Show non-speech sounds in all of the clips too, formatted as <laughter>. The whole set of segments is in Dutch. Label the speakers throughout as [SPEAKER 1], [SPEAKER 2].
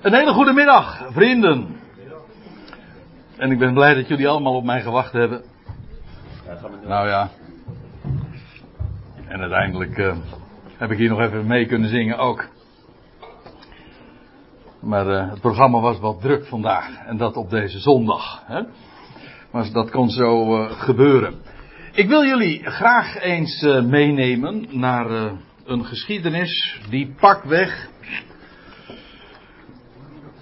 [SPEAKER 1] Een hele goede middag, vrienden. En ik ben blij dat jullie allemaal op mij gewacht hebben. Nou ja. En uiteindelijk uh, heb ik hier nog even mee kunnen zingen ook. Maar uh, het programma was wat druk vandaag. En dat op deze zondag. Hè? Maar dat kon zo uh, gebeuren. Ik wil jullie graag eens meenemen naar een geschiedenis die pakweg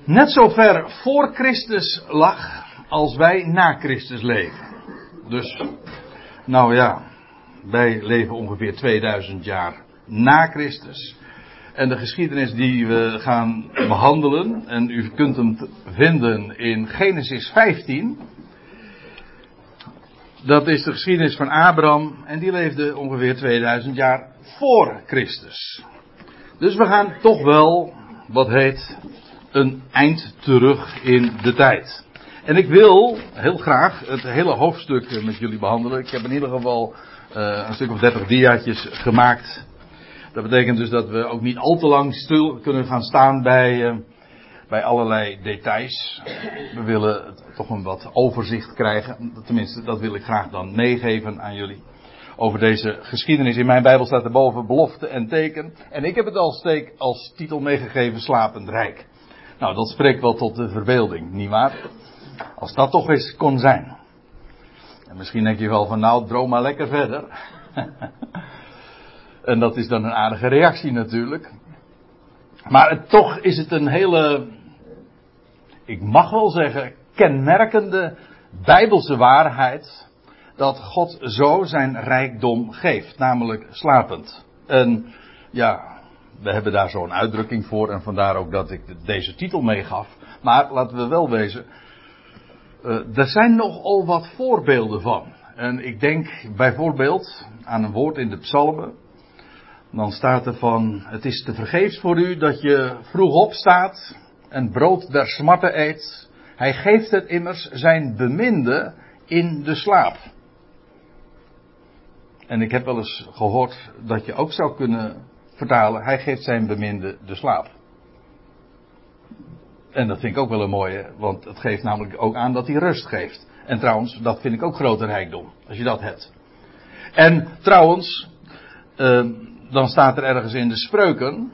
[SPEAKER 1] net zo ver voor Christus lag als wij na Christus leven. Dus, nou ja, wij leven ongeveer 2000 jaar na Christus. En de geschiedenis die we gaan behandelen, en u kunt hem vinden in Genesis 15. Dat is de geschiedenis van Abraham en die leefde ongeveer 2000 jaar voor Christus. Dus we gaan toch wel, wat heet, een eind terug in de tijd. En ik wil heel graag het hele hoofdstuk met jullie behandelen. Ik heb in ieder geval uh, een stuk of dertig diaatjes gemaakt. Dat betekent dus dat we ook niet al te lang stil kunnen gaan staan bij, uh, bij allerlei details. We willen toch een wat overzicht krijgen. Tenminste, dat wil ik graag dan meegeven aan jullie. Over deze geschiedenis. In mijn Bijbel staat erboven belofte en teken. En ik heb het als, steek, als titel meegegeven Slapend Rijk. Nou, dat spreekt wel tot de verbeelding, nietwaar? Als dat toch eens kon zijn. En misschien denk je wel van nou, droom maar lekker verder. <laughs> en dat is dan een aardige reactie natuurlijk. Maar toch is het een hele, ik mag wel zeggen, kenmerkende bijbelse waarheid dat God zo zijn rijkdom geeft, namelijk slapend. En ja, we hebben daar zo'n uitdrukking voor en vandaar ook dat ik deze titel meegaf. Maar laten we wel wezen, uh, er zijn nogal wat voorbeelden van. En ik denk bijvoorbeeld aan een woord in de psalmen. Dan staat er van, het is te vergeefs voor u dat je vroeg opstaat en brood der smarten eet. Hij geeft het immers zijn beminde in de slaap. En ik heb wel eens gehoord dat je ook zou kunnen vertalen, hij geeft zijn beminde de slaap. En dat vind ik ook wel een mooie, want het geeft namelijk ook aan dat hij rust geeft. En trouwens, dat vind ik ook grote rijkdom, als je dat hebt. En trouwens, uh, dan staat er ergens in de spreuken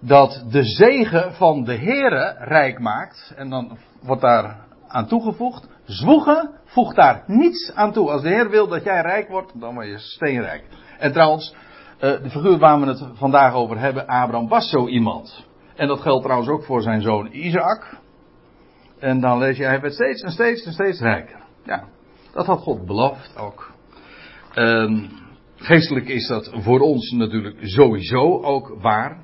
[SPEAKER 1] dat de zegen van de Heere rijk maakt. En dan wordt daar aan toegevoegd, zwoegen voegt daar niets aan toe. Als de Heer wil dat jij rijk wordt, dan word je steenrijk. En trouwens, uh, de figuur waar we het vandaag over hebben, Abraham, was zo iemand. En dat geldt trouwens ook voor zijn zoon Isaac. En dan lees je, hij werd steeds en steeds en steeds rijker. Ja, dat had God beloofd ook. Um, geestelijk is dat voor ons natuurlijk sowieso ook waar.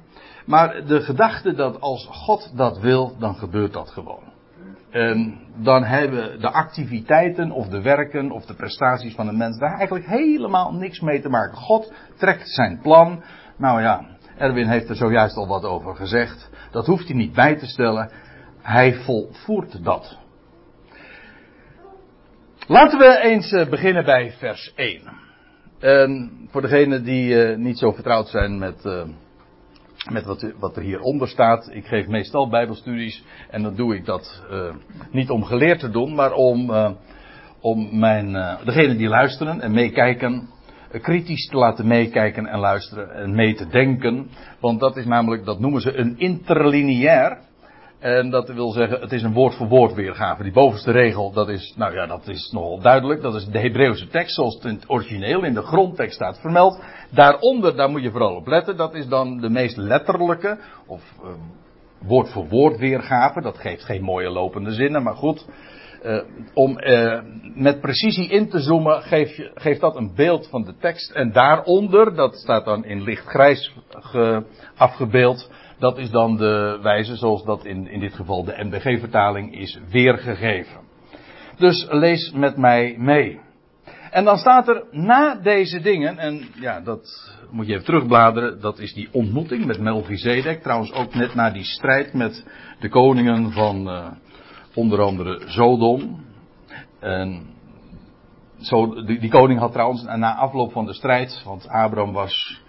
[SPEAKER 1] Maar de gedachte dat als God dat wil, dan gebeurt dat gewoon. En dan hebben de activiteiten of de werken of de prestaties van een mens daar eigenlijk helemaal niks mee te maken. God trekt zijn plan. Nou ja, Erwin heeft er zojuist al wat over gezegd. Dat hoeft hij niet bij te stellen. Hij volvoert dat. Laten we eens eh, beginnen bij vers 1. En voor degenen die eh, niet zo vertrouwd zijn met, uh, met wat, wat, er hieronder staat. Ik geef meestal bijbelstudies en dan doe ik dat niet om geleerd te doen, maar om, om mijn, degenen die luisteren en meekijken kritisch te laten meekijken en luisteren en mee te denken. Want dat is namelijk, dat noemen ze een interlineair. En dat wil zeggen, het is een woord voor woord weergave. Die bovenste regel, dat is, nou ja, dat is nogal duidelijk. Dat is de Hebreeuwse tekst zoals het in het origineel in de grondtekst staat vermeld. Daaronder, daar moet je vooral op letten. Dat is dan de meest letterlijke, of woord voor woord weergave. Dat geeft geen mooie lopende zinnen, maar goed. Uh, om uh, met precisie in te zoomen, geeft, je, geeft dat een beeld van de tekst. En daaronder, dat staat dan in lichtgrijs ge, afgebeeld, dat is dan de wijze zoals dat in, in dit geval de MBG-vertaling is weergegeven. Dus lees met mij mee. En dan staat er na deze dingen, en ja, dat moet je even terugbladeren, dat is die ontmoeting met Melchizedek. Trouwens ook net na die strijd met de koningen van, uh, onder andere Sodom. En zo, die, die, koning had trouwens na afloop van de strijd, want Abraham was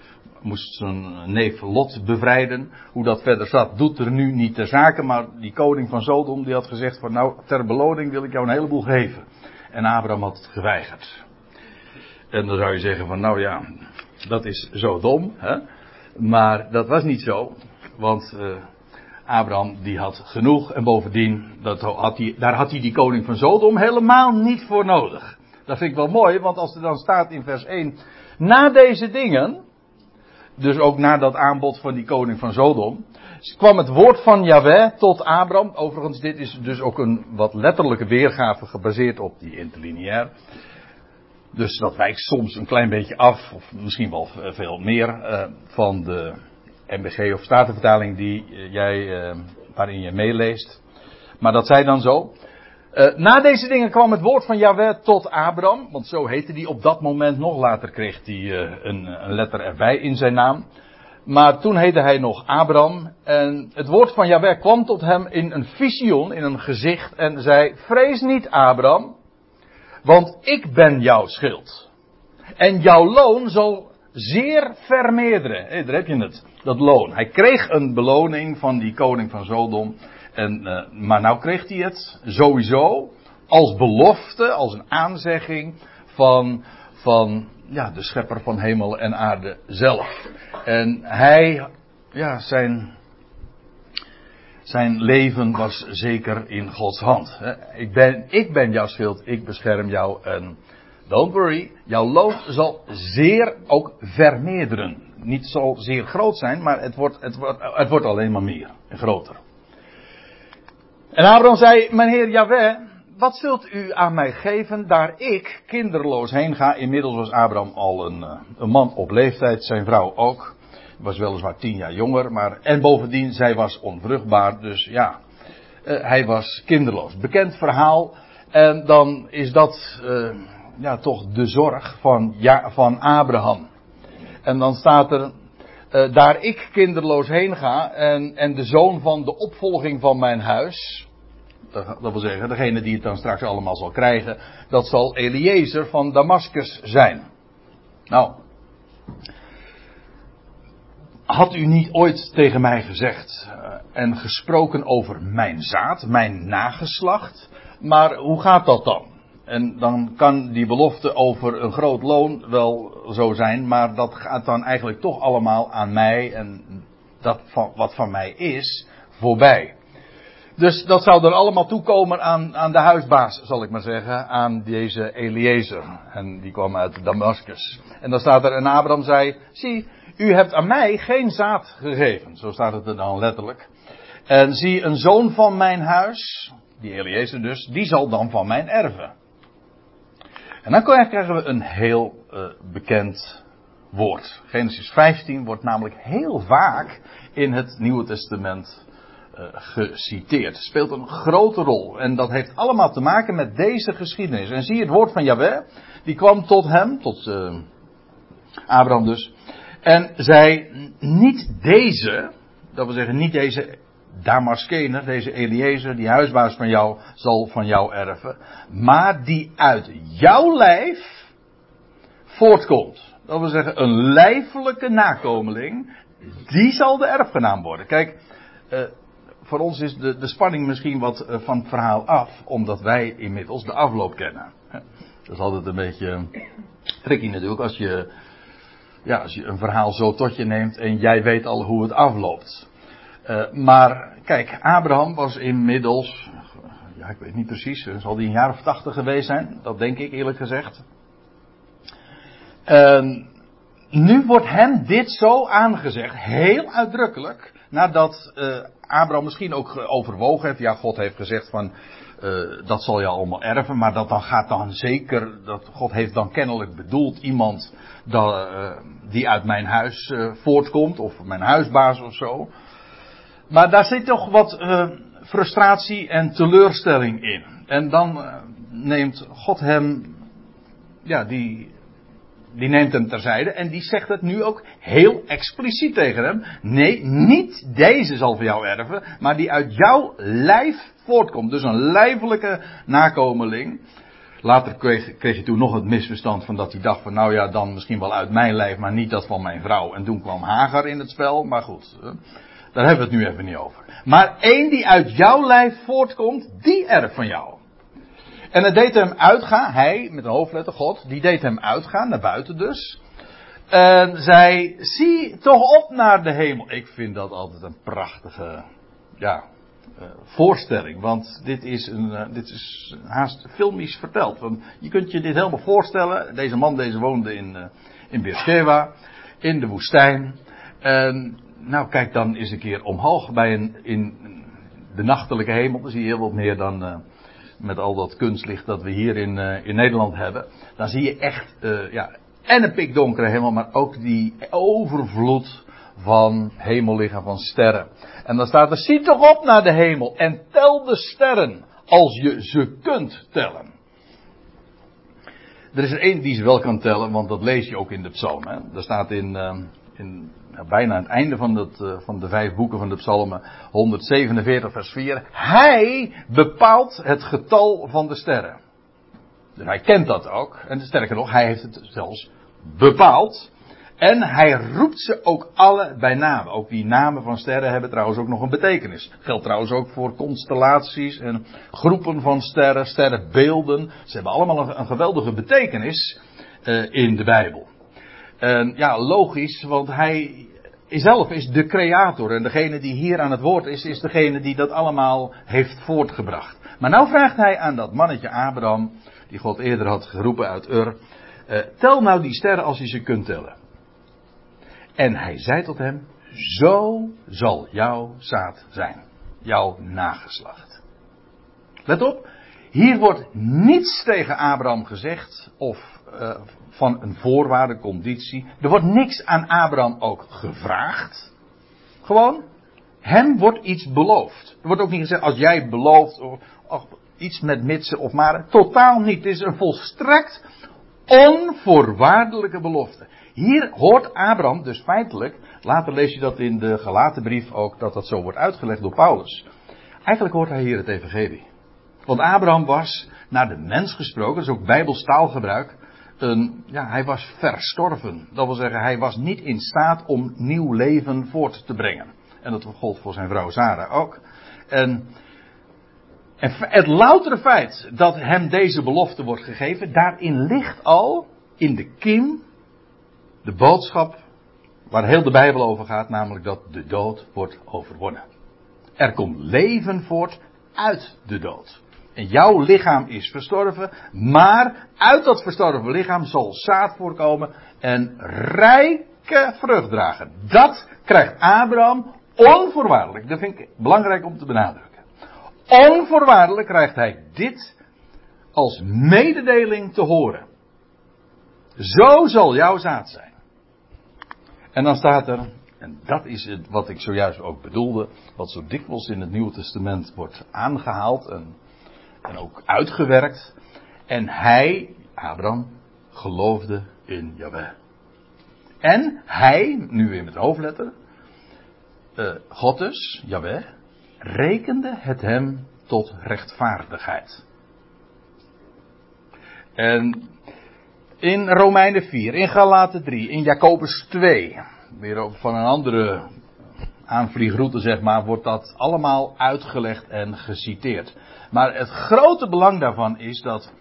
[SPEAKER 1] moest zijn neef Lot bevrijden. Hoe dat verder zat, doet er nu niet ter zake. Maar die koning van Sodom die had gezegd van nou, ter beloning wil ik jou een heleboel geven. En Abraham had het geweigerd. En dan zou je zeggen van nou ja, dat is zo dom. Hè? Maar dat was niet zo. Want uh, Abraham die had genoeg. En bovendien, dat daar had hij die koning van Sodom helemaal niet voor nodig. Dat vind ik wel mooi, want als er dan staat in vers 1. Na deze dingen, dus ook na dat aanbod van die koning van Sodom, kwam het woord van Yahweh tot Abraham. Overigens, dit is dus ook een wat letterlijke weergave gebaseerd op die interlineair. Dus dat wijkt soms een klein beetje af, of misschien wel veel meer, uh, van de MBG of Statenvertaling die uh, jij, uh, waarin je meeleest. Maar dat zij dan zo. Na deze dingen kwam het woord van Yahweh tot Abraham, want zo heette die op dat moment nog. Later kreeg hij een, een letter erbij in zijn naam. Maar toen heette hij nog Abraham. En het woord van Yahweh kwam tot hem in een visioen, in een gezicht. En zei: Vrees niet, Abraham. Want ik ben jouw schild. En jouw loon zal zeer vermeerderen. Hey, daar heb je het, dat loon. Hij kreeg een beloning van die koning van Sodom. En, uh, maar nou kreeg hij het sowieso als belofte, als een aanzegging van, van ja, de schepper van hemel en aarde zelf. En hij, ja, zijn zijn leven was zeker in Gods hand. Ik ben, ik ben jouw schild, ik bescherm jou en don't worry, jouw loon zal zeer ook vermeerderen. Niet zal zeer groot zijn, maar het wordt, het wordt, het wordt alleen maar meer en groter. En Abraham zei, mijn heer Yahweh, wat zult u aan mij geven daar ik kinderloos heen ga? Inmiddels was Abraham al een, eh, een man op leeftijd, zijn vrouw ook was weliswaar tien jaar jonger, maar, en bovendien, zij was onvruchtbaar, dus ja, uh, hij was kinderloos. Bekend verhaal, en dan is dat, uh, ja, toch de zorg van, van Abraham. En dan staat er, uh, daar ik kinderloos heen ga, en, en de zoon van de opvolging van mijn huis, dat, wil zeggen, degene die het dan straks allemaal zal krijgen, dat zal Eliezer van Damascus zijn. Nou, had u niet ooit tegen mij gezegd uh, en gesproken over mijn zaad, mijn nageslacht? Maar hoe gaat dat dan? En dan kan die belofte over een groot loon wel zo zijn, maar dat gaat dan eigenlijk toch allemaal aan mij en dat wat van mij is voorbij. Dus dat zou er allemaal toekomen aan, aan de huisbaas, zal ik maar zeggen, aan deze Eliezer. En die kwam uit Damascus. En dan staat er, en Abraham zei, zie, u hebt aan mij geen zaad gegeven. Zo staat het er dan letterlijk. En zie, een zoon van mijn huis, die Eliezer dus, die zal dan van mijn erven. En dan krijgen we een heel uh, bekend woord. Genesis 15 wordt namelijk heel vaak in het Nieuwe Testament uh, geciteerd. Speelt een grote rol. En dat heeft allemaal te maken met deze geschiedenis. En zie het woord van Jahweh, die kwam tot hem, tot uh, Abraham dus. En zei, niet deze, dat wil zeggen niet deze Damaskener, deze Eliezer, die huisbaas van jou, zal van jou erven. Maar die uit jouw lijf voortkomt. Dat wil zeggen, een lijfelijke nakomeling, die zal de erfgenaam worden. Kijk, uh, voor ons is de, de spanning misschien wat uh, van het verhaal af, omdat wij inmiddels de afloop kennen. Dat is altijd een beetje tricky natuurlijk, als je ja, als je een verhaal zo tot je neemt en jij weet al hoe het afloopt. Uh, maar kijk, Abraham was inmiddels, ja ik weet niet precies, zal die een jaar of tachtig geweest zijn? Dat denk ik eerlijk gezegd. Uh, nu wordt hem dit zo aangezegd, heel uitdrukkelijk, nadat uh, Abraham misschien ook overwogen heeft, ja God heeft gezegd van, dat zal je allemaal erven, maar dat dan gaat dan zeker, dat God heeft dan kennelijk bedoeld iemand dat, die uit mijn huis voortkomt, of mijn huisbaas of zo. Maar daar zit toch wat frustratie en teleurstelling in. En dan neemt God hem, ja, die, die neemt hem terzijde en die zegt het nu ook heel expliciet tegen hem. Nee, niet deze zal voor jou erven, maar die uit jouw lijf voortkomt. Dus een lijfelijke nakomeling. Later kreeg, kreeg je toen nog het misverstand van dat hij dacht van nou ja, dan misschien wel uit mijn lijf, maar niet dat van mijn vrouw. En toen kwam Hagar in het spel, maar goed, daar hebben we het nu even niet over. Maar één die uit jouw lijf voortkomt, die erf van jou. En het deed hem uitgaan, hij met een hoofdletter God, die deed hem uitgaan, naar buiten dus. En zei, zie toch op naar de hemel. Ik vind dat altijd een prachtige, ja, uh, voorstelling. Want dit is, een, uh, dit is haast filmisch verteld. Want je kunt je dit helemaal voorstellen. Deze man deze woonde in, uh, in Beersheba, in de woestijn. En nou kijk dan eens een keer omhoog bij een, in de nachtelijke hemel. Dan zie je heel wat meer dan met al dat kunstlicht dat we hier in, in Nederland hebben. Dan zie je echt, ja, en een pikdonkere hemel, maar ook die overvloed van hemellichaam, van sterren. En dan staat er, zie toch op naar de hemel en tel de sterren, als je ze kunt tellen. Er is er één die ze wel kan tellen, want dat lees je ook in de psalmen. Er staat in, in bijna aan het einde van, het, uh, van de vijf boeken van de psalmen, 147 vers 4. Hij bepaalt het getal van de sterren. Dus hij kent dat ook. En sterker nog, hij heeft het zelfs bepaald. En hij roept ze ook alle bij naam. Ook die namen van sterren hebben trouwens ook nog een betekenis. Geldt trouwens ook voor constellaties en groepen van sterren, sterrenbeelden. Ze hebben allemaal een, geweldige betekenis uh, in de Bijbel. En ja, logisch, want hij zelf is de creator. En degene die hier aan het woord is, is degene die dat allemaal heeft voortgebracht. Maar nou vraagt hij aan dat mannetje Abraham, die God eerder had geroepen uit Ur. Uh, tel nou die sterren als je ze kunt tellen. En hij zei tot hem: Zo zal jouw zaad zijn, jouw nageslacht. Let op, hier wordt niets tegen Abraham gezegd of uh, van een voorwaarde, conditie. Er wordt niks aan Abraham ook gevraagd. Gewoon, hem wordt iets beloofd. Er wordt ook niet gezegd als jij belooft of, of iets met mitsen of maar. Totaal niet. Het is een volstrekt onvoorwaardelijke belofte. Hier hoort Abraham dus feitelijk, later lees je dat in de gelaten brief ook, dat dat zo wordt uitgelegd door Paulus. Eigenlijk hoort hij hier het evangelie. Want Abraham was, naar de mens gesproken, dat is ook bijbels taalgebruik, ja, hij was verstorven. Dat wil zeggen, hij was niet in staat om nieuw leven voort te brengen. En dat gold voor zijn vrouw Sarah ook. En, en het loutere feit dat hem deze belofte wordt gegeven, daarin ligt al in de kiem de boodschap waar heel de Bijbel over gaat, namelijk dat de dood wordt overwonnen. Er komt leven voort uit de dood. En jouw lichaam is verstorven, maar uit dat verstorven lichaam zal zaad voorkomen en rijke vrucht dragen. Dat krijgt Abraham onvoorwaardelijk. Dat vind ik belangrijk om te benadrukken. Onvoorwaardelijk krijgt hij dit als mededeling te horen. Zo zal jouw zaad zijn. En dan staat er, en dat is het wat ik zojuist ook bedoelde, wat zo dikwijls in het Nieuwe Testament wordt aangehaald en, en ook uitgewerkt. En hij, Abraham, geloofde in Jahweh. En hij, nu weer met hoofdletter, uh, God dus, rekende het hem tot rechtvaardigheid. En in Romeinen 4, in Galaten 3, in Jacobus 2. Weer van een andere aanvliegroute, zeg maar, wordt dat allemaal uitgelegd en geciteerd. Maar het grote belang daarvan is dat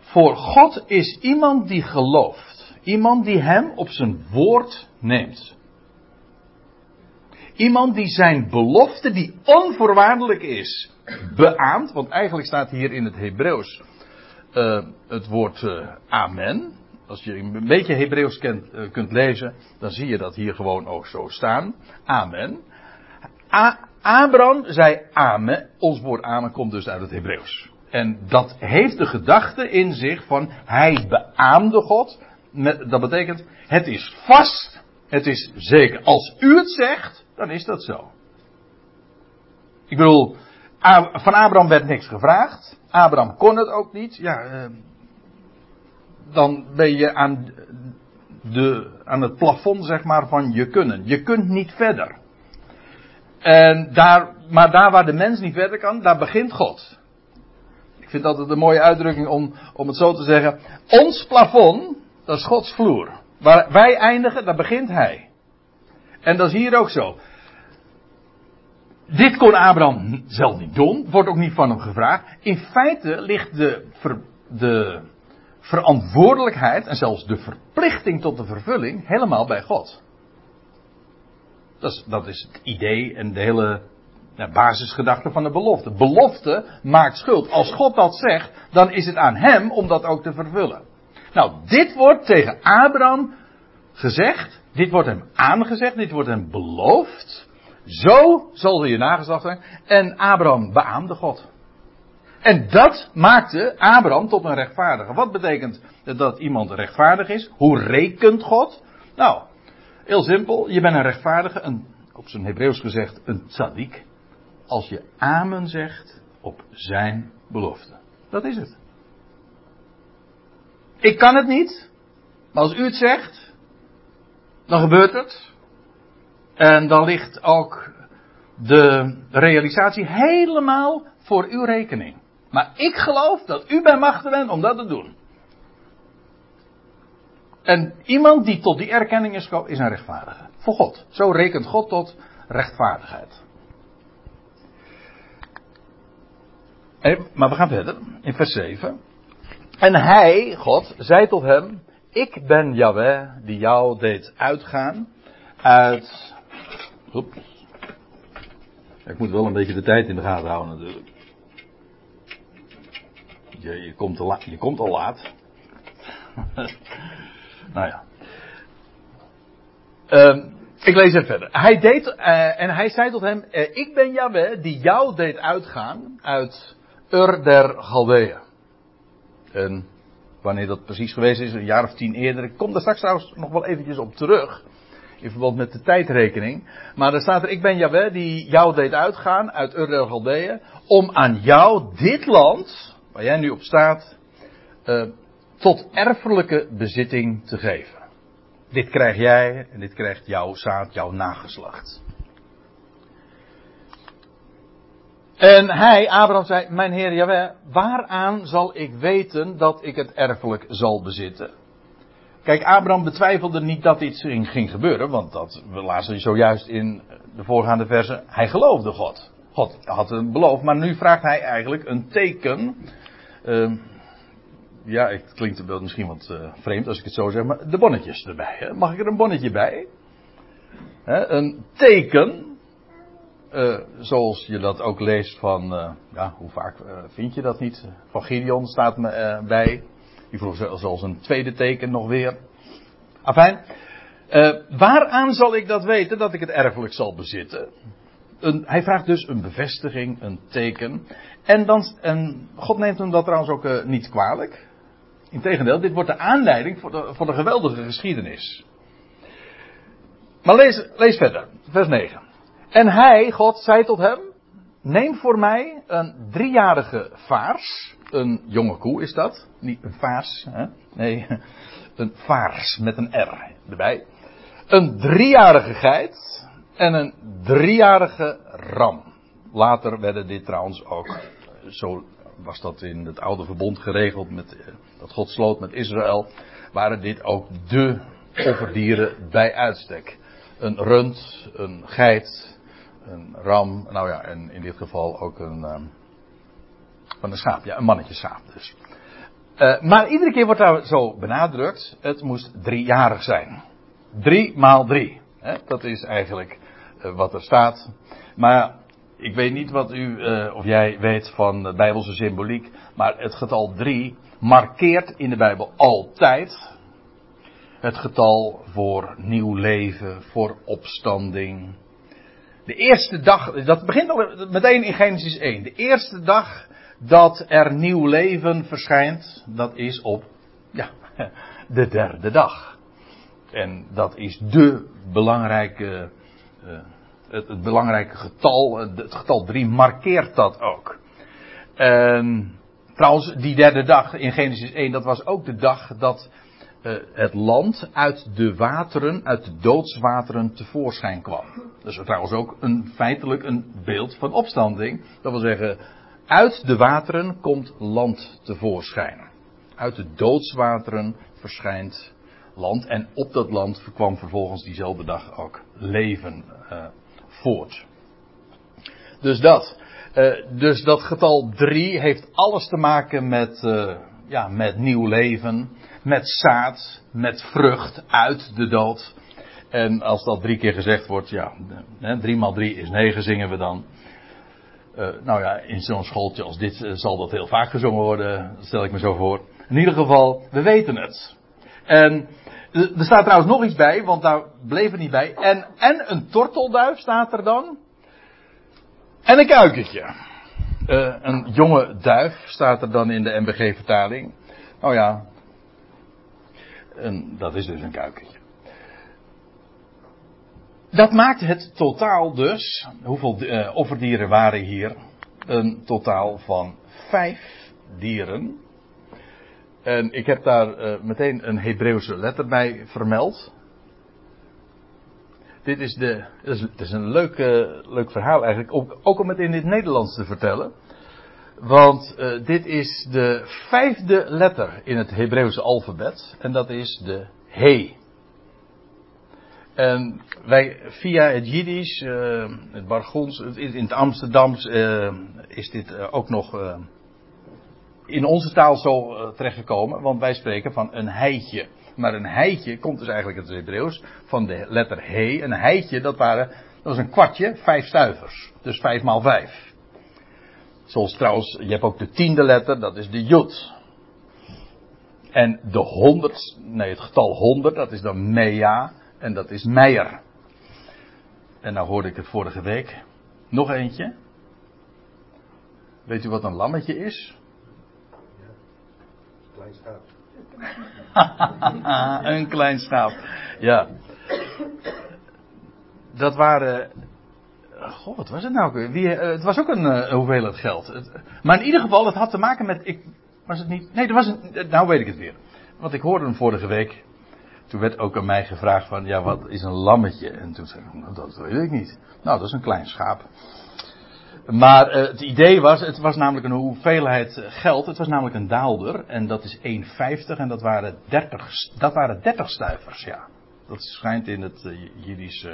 [SPEAKER 1] voor God is iemand die gelooft. Iemand die hem op zijn woord neemt. Iemand die zijn belofte, die onvoorwaardelijk is, beaamt. Want eigenlijk staat hier in het Hebreeuws uh, het woord uh, amen. Als je een beetje Hebreeuws kent, uh, kunt lezen, dan zie je dat hier gewoon ook zo staan. Amen. A Abraham zei amen. Ons woord amen komt dus uit het Hebreeuws. En dat heeft de gedachte in zich van hij beaamde God. Dat betekent het is vast. Het is zeker. Als u het zegt, dan is dat zo. Ik bedoel, van Abraham werd niks gevraagd. Abraham kon het ook niet. Ja, eh, dan ben je aan, de, aan het plafond zeg maar van je kunnen. Je kunt niet verder. En daar, maar daar waar de mens niet verder kan, daar begint God. Ik vind dat een mooie uitdrukking om, om het zo te zeggen. Ons plafond, dat is Gods vloer. Waar wij eindigen, daar begint Hij. En dat is hier ook zo. Dit kon Abraham zelf niet doen, wordt ook niet van hem gevraagd. In feite ligt de, de verantwoordelijkheid en zelfs de verplichting tot de vervulling helemaal bij God. Dat is, dat is het idee en de hele basisgedachte van de belofte. Belofte maakt schuld. Als God dat zegt, dan is het aan hem om dat ook te vervullen. Nou, dit wordt tegen Abraham gezegd. Dit wordt hem aangezegd. Dit wordt hem beloofd. Zo zal je nageslacht zijn. En Abraham beaamde God. En dat maakte Abraham tot een rechtvaardige. Wat betekent dat iemand rechtvaardig is? Hoe rekent God? Nou, heel simpel. Je bent een rechtvaardige, een, op zijn Hebreeuws gezegd, een tzaddik. Als je amen zegt op zijn belofte. Dat is het. Ik kan het niet. Maar als u het zegt, dan gebeurt het. En dan ligt ook de realisatie helemaal voor uw rekening. Maar ik geloof dat u bij machten bent om dat te doen. En iemand die tot die erkenning is gekomen, is een rechtvaardige. Voor God. Zo rekent God tot rechtvaardigheid. maar we gaan verder. In vers 7. En hij, God, zei tot hem: Ik ben Yahweh die jou deed uitgaan uit. Oeps. Ik moet wel een beetje de tijd in de gaten houden natuurlijk. Je, je, komt, je komt al laat. <laughs> nou ja. Um, ik lees even verder. Hij deed, uh, en hij zei tot hem, uh, ik ben Yahweh die jou deed uitgaan uit Ur der Galdeeën. En wanneer dat precies geweest is, een jaar of tien eerder. Ik kom daar straks trouwens nog wel eventjes op terug. In verband met de tijdrekening. Maar er staat er, ik ben Yahweh die jou deed uitgaan uit Ur der Galdeeën. Om aan jou dit land, waar jij nu op staat, uh, tot erfelijke bezitting te geven. Dit krijg jij en dit krijgt jouw zaad, jouw nageslacht. En hij, Abraham, zei: Mijn heer Jaweh, waaraan zal ik weten dat ik het erfelijk zal bezitten? Kijk, Abraham betwijfelde niet dat iets ging gebeuren, want dat we lazen zojuist in de voorgaande versen. Hij geloofde God. God had een beloof, maar nu vraagt hij eigenlijk een teken. Uh, ja, het klinkt misschien wat uh, vreemd als ik het zo zeg, maar de bonnetjes erbij. Hè? Mag ik er een bonnetje bij? Hè? Een teken uh, zoals je dat ook leest van, uh, ja, hoe vaak vind je dat niet? Van Gideon staat me bij. Die vroeg zelfs een tweede teken nog weer. Afijn. waaraan zal ik dat weten dat ik het erfelijk zal bezitten? Een, hij vraagt dus een bevestiging, een teken. En, dan, en God neemt hem dat trouwens ook niet kwalijk. Integendeel, dit wordt de aanleiding voor de, geweldige geschiedenis. Maar lees, lees verder, vers 9. En hij, God, zei tot hem: Neem voor mij een driejarige vaars. Een jonge koe is dat. Niet een vaars, hè? Nee, <laughs> een vaars met een R erbij. Een driejarige geit en een driejarige ram. Later werden dit trouwens ook, zo was dat in het oude verbond geregeld met, eh, dat God sloot met Israël, waren dit ook de offerdieren bij uitstek. Een rund, een geit, een ram, nou ja, en in dit geval ook een, um, van een schaap, ja, een mannetje schaap dus. Uh, maar iedere keer wordt daar zo benadrukt, het moest driejarig zijn. Drie maal drie. Hè? Dat is eigenlijk uh, wat er staat. Maar ik weet niet wat u uh, of jij weet van Bijbelse symboliek, maar het getal drie markeert in de Bijbel altijd het getal voor nieuw leven, voor opstanding, de eerste dag, dat begint al meteen in Genesis 1. De eerste dag dat er nieuw leven verschijnt, dat is op, ja, de derde dag. En dat is de belangrijke, uh, het, het, belangrijke getal, het getal 3 markeert dat ook. En trouwens, die derde dag in Genesis 1, dat was ook de dag dat uh, het land uit de wateren, uit de doodswateren tevoorschijn kwam. Is trouwens ook een, feitelijk een beeld van opstanding. Dat wil zeggen, uit de wateren komt land tevoorschijn. Uit de doodswateren verschijnt land. En op dat land kwam vervolgens diezelfde dag ook leven uh, voort. Dus dat. Uh, dus dat getal 3 heeft alles te maken met, uh, ja, met nieuw leven, met zaad, met vrucht uit de dood. En als dat drie keer gezegd wordt, ja, 3 maal 3 is 9 zingen we dan. Uh, nou ja, in zo'n schooltje als dit zal dat heel vaak gezongen worden, stel ik me zo voor. In ieder geval, we weten het. En er staat trouwens nog iets bij, want daar bleef het niet bij. En, en een tortelduif staat er dan. En een kuikentje. Uh, een jonge duif staat er dan in de MBG-vertaling. Nou ja, en dat is dus een kuikentje. Dat maakt het totaal dus, hoeveel uh, offerdieren waren hier? Een totaal van vijf dieren. En ik heb daar uh, meteen een Hebreeuwse letter bij vermeld. Dit is, de, het is een leuk, uh, leuk verhaal eigenlijk, ook, ook om het in het Nederlands te vertellen. Want uh, dit is de vijfde letter in het Hebreeuwse alfabet. En dat is de He. En wij, via het Jiddisch, uh, het Bargons, in het Amsterdams is dit ook nog in onze taal zo uh, terechtgekomen, want wij spreken van een heitje. Maar een heitje komt dus eigenlijk uit het Hebreeuws van de letter he. Een heitje, dat waren, dat was een kwartje, vijf stuivers. Dus vijf maal vijf. Zoals trouwens, je hebt ook de tiende letter, dat is de jud. En de honderd, nee het getal honderd, dat is dan mea en dat is meijer. En nou hoorde ik het vorige week. Nog eentje. Weet u wat een lammetje is?
[SPEAKER 2] Klein schaap. <laughs>
[SPEAKER 1] een klein schaap. Ja. Dat waren. Goh, wat was het nou? Wie, uh, het was ook een uh, hoeveelheid geld. Maar in ieder geval, het had te maken met. Ik, was het niet? Nee, dat was een. Nou weet ik het weer. Want ik hoorde hem vorige week. Toen werd ook aan mij gevraagd van, ja, wat is een lammetje? En toen zei ik, nou, dat weet ik niet. Nou, dat is een klein schaap. Maar uh, het idee was, het was namelijk een hoeveelheid geld. Het was namelijk een daalder. En dat is 1,50 en dat waren 30, dat waren 30 stuivers, ja. Dat schijnt in het uh, Jiddisch. Uh,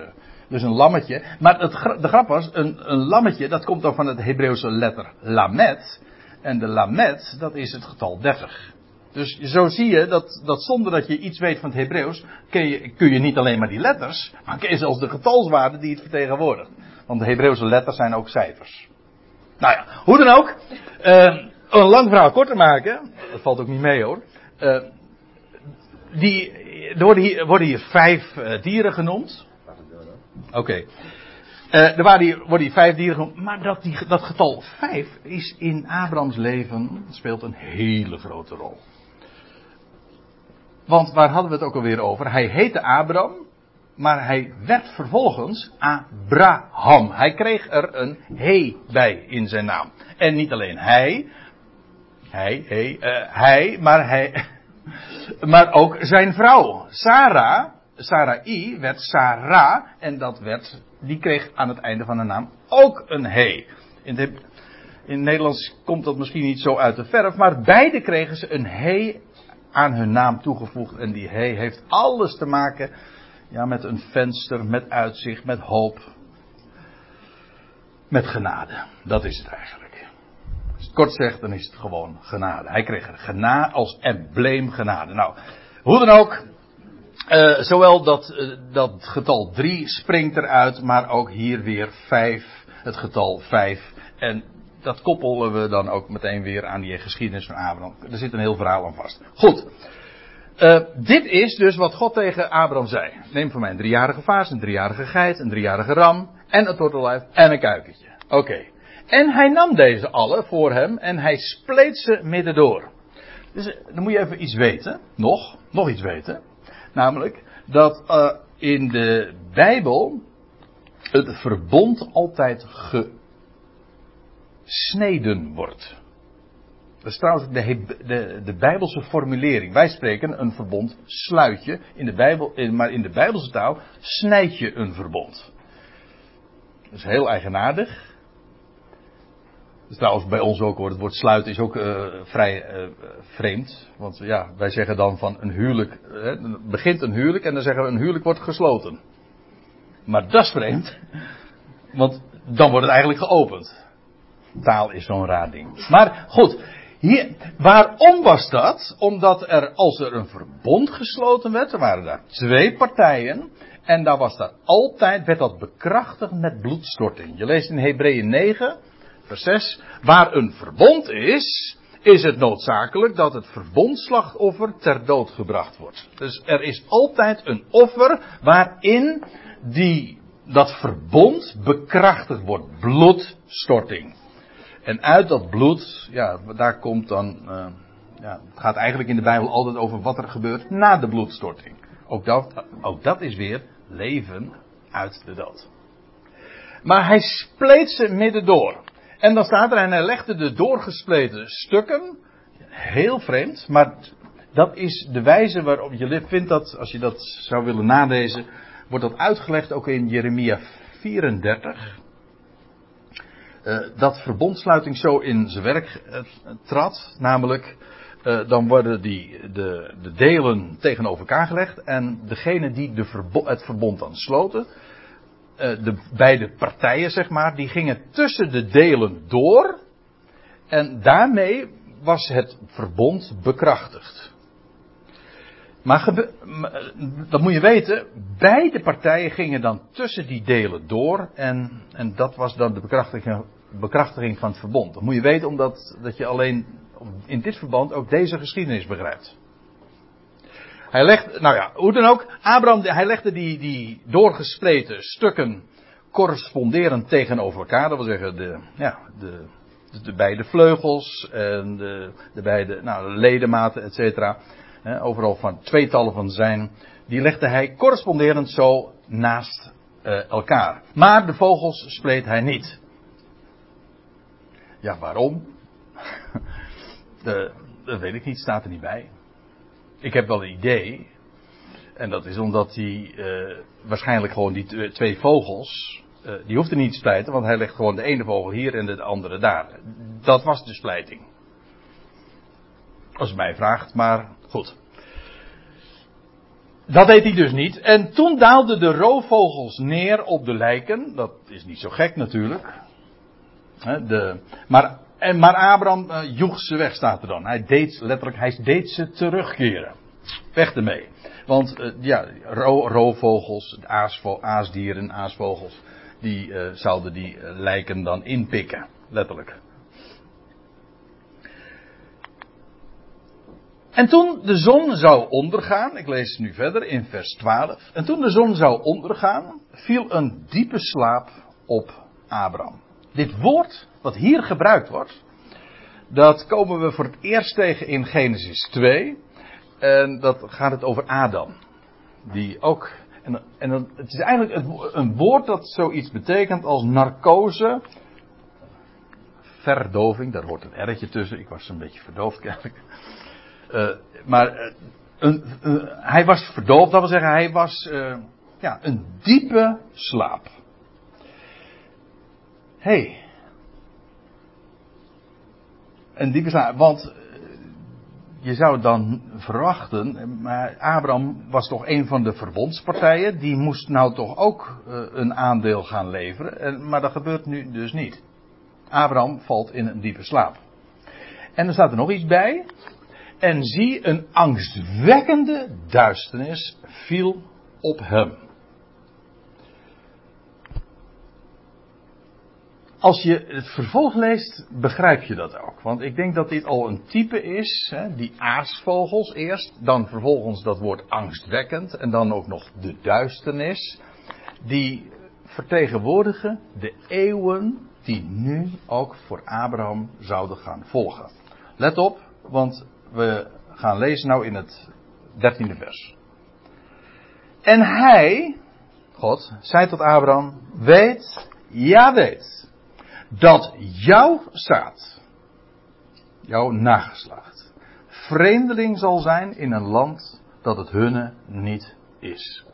[SPEAKER 1] dus een lammetje. Maar het, de grap was, een, een lammetje, dat komt dan van het Hebreeuwse letter lamet. En de lamet, dat is het getal 30. Dus zo zie je dat, dat zonder dat je iets weet van het Hebreeuws, kun je, kun je niet alleen maar die letters, maar kun je zelfs de getalswaarden die het vertegenwoordigt. Want de Hebreeuwse letters zijn ook cijfers. Nou ja, hoe dan ook. Uh, een lang verhaal kort te maken. Dat valt ook niet mee hoor. Uh, die, er worden hier, worden hier vijf uh, dieren genoemd. Oké. Okay. er waren hier, worden hier vijf dieren genoemd. Maar dat, die, dat getal vijf is in Abrahams leven speelt een hele grote rol. Want waar hadden we het ook alweer over? Hij heette Abraham maar hij werd vervolgens Abraham. Hij kreeg er een he bij in zijn naam. En niet alleen hij, hij, hij, uh, hij, maar hij, <laughs> maar ook zijn vrouw, Sarah, Sarai werd Sarah en dat werd, die kreeg aan het einde van de naam ook een he. In, in het Nederlands komt dat misschien niet zo uit de verf, maar beide kregen ze een he aan hun naam toegevoegd en die he heeft alles te maken ja, met een venster, met uitzicht, met hoop. Met genade. Dat is het eigenlijk. Als het kort zegt, dan is het gewoon genade. Hij kreeg er genade als embleem genade. Nou, hoe dan ook. Uh, zowel dat, uh, dat getal 3 springt eruit, maar ook hier weer 5. Het getal 5. En dat koppelen we dan ook meteen weer aan die geschiedenis van Abraham. Er zit een heel verhaal aan vast. Goed. Uh, dit is dus wat God tegen Abraham zei. Neem voor mij een driejarige vaas, een driejarige geit, een driejarige ram en een tortelduif en een kuikentje. Oké. En hij nam deze alle voor hem en hij spleet ze midden door. Dus eh, dan moet je even iets weten, nog, nog iets weten. Namelijk dat uh, in de Bijbel het verbond altijd gesneden wordt. Dat is trouwens de, de, de Bijbelse formulering. Wij spreken een verbond sluit je. In de Bijbel, maar in de Bijbelse taal snijd je een verbond. Dat is heel eigenaardig. is trouwens bij ons ook hoor. Het woord sluiten is ook uh, vrij uh, vreemd. Want ja, wij zeggen dan van een huwelijk. Uh, begint een huwelijk en dan zeggen we een huwelijk wordt gesloten. Maar dat is vreemd. Want dan wordt het eigenlijk geopend. Taal is zo'n raar ding. Maar goed, hier, waarom was dat? Omdat er, als er een verbond gesloten werd, er waren daar twee partijen. En daar was dat altijd, werd dat bekrachtigd met bloedstorting. Je leest in Hebreeën 9, vers 6. Waar een verbond is, is het noodzakelijk dat het verbondslachtoffer ter dood gebracht wordt. Dus er is altijd een offer waarin die, dat verbond bekrachtigd wordt. Bloedstorting. En uit dat bloed, ja, daar komt dan, uh, ja, het gaat eigenlijk in de Bijbel altijd over wat er gebeurt na de bloedstorting. Ook dat, ook dat is weer leven uit de dood. Maar hij spleet ze midden door. En dan staat er, en hij legde de doorgespleten stukken, heel vreemd, maar dat is de wijze waarop je vindt dat, als je dat zou willen nalezen, wordt dat uitgelegd ook in Jeremia 34. Uh, dat verbondsluiting zo in zijn werk uh, trad, namelijk uh, dan worden die, de, de, delen tegenover elkaar gelegd en degene die de het verbond dan sloten, de beide partijen zeg maar, die gingen tussen de delen door en daarmee was het verbond bekrachtigd. Maar dat moet je weten, beide partijen gingen dan tussen die delen door en, en dat was dan de bekrachtiging, bekrachtiging van het verbond. Dat moet je weten omdat dat je alleen in dit verband ook deze geschiedenis begrijpt. Hij legt, nou ja, hoe dan ook, Abraham, hij legde die, die doorgespleten stukken corresponderend tegenover elkaar. Dat wil zeggen, de, ja, de, de beide vleugels en de, de beide nou, ledematen, et cetera overal van tweetallen van zijn, die legde hij corresponderend zo naast uh, elkaar. Maar de vogels spleet hij niet. Ja, waarom? de, <laughs> dat weet ik niet, staat er niet bij. Ik heb wel een idee. En dat is omdat hij uh, waarschijnlijk gewoon die twee vogels, die hoefde niet te splijten, want hij legt gewoon de ene vogel hier en de andere daar. Dat was de splijting. Als je mij vraagt, maar goed. Dat deed hij dus niet. En toen daalden de roofvogels neer op de lijken. Dat is niet zo gek natuurlijk. De, maar, maar Abraham uh, joeg ze weg, staat er dan. Hij deed letterlijk, hij deed ze terugkeren. Weg ermee. Want uh, ja, ro, roofvogels, aasdieren, aasvogels, die uh, zouden die lijken dan inpikken. Letterlijk. En toen de zon zou ondergaan, ik lees nu verder in vers 12. En toen de zon zou ondergaan, viel een diepe slaap op Abraham. Dit woord, wat hier gebruikt wordt, dat komen we voor het eerst tegen in Genesis 2. En dat gaat het over Adam. Die ook, en, en het is eigenlijk een woord dat zoiets betekent als narcose. Verdoving, daar hoort een R'tje tussen. Ik was een beetje verdoofd kennelijk. Uh, maar uh, hij was verdoofd, dat wil zeggen, hij was ja, een diepe slaap. hey. Een diepe slaap, want je zou dan verwachten, maar Abraham was toch een van de verbondspartijen, die moest nou toch ook een aandeel gaan leveren, maar dat gebeurt nu dus niet. Abraham valt in een diepe slaap. En er staat er nog iets bij. En zie, een angstwekkende duisternis viel op hem. Als je het vervolg leest, begrijp je dat ook. Want ik denk dat dit al een type is, hè, die aasvogels eerst, dan vervolgens dat woord angstwekkend en dan ook nog de duisternis. Die vertegenwoordigen de eeuwen die nu ook voor Abraham zouden gaan volgen. Let op, want we gaan lezen nou in het dertiende vers. En hij, God, zei tot Abraham, weet, ja weet, dat jouw zaad, jouw nageslacht, vreemdeling zal zijn in een land dat het hunne niet is.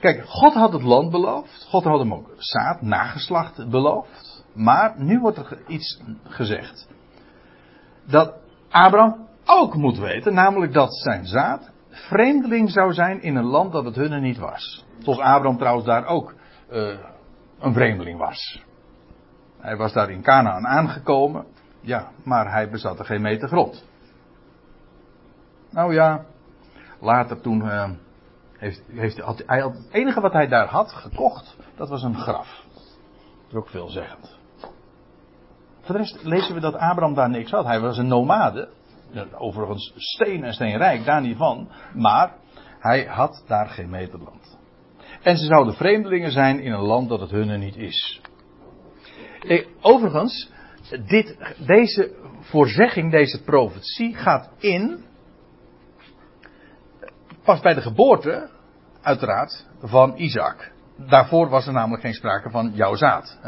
[SPEAKER 1] Kijk, God had het land beloofd. God had hem ook zaad, nageslacht beloofd. Maar nu wordt er iets gezegd. Dat Abraham ook moet weten, namelijk dat zijn zaad vreemdeling zou zijn in een land dat het hunne niet was. Zoals Abraham trouwens daar ook uh, een vreemdeling was. Hij was daar in Canaan aangekomen, ja, maar hij bezat er geen meter grond. Nou ja, later toen uh, heeft, heeft hij, het enige wat hij daar had gekocht, dat was een graf. Dat is ook veelzeggend. Voor de rest lezen we dat Abraham daar niks had. Hij was een nomade. Overigens steen en steenrijk, daar niet van. Maar hij had daar geen meterland. En ze zouden vreemdelingen zijn in een land dat het hunne niet is. Overigens, dit, deze voorzegging, deze profetie gaat in. Pas bij de geboorte, uiteraard, van Isaac. Daarvoor was er namelijk geen sprake van jouw zaad.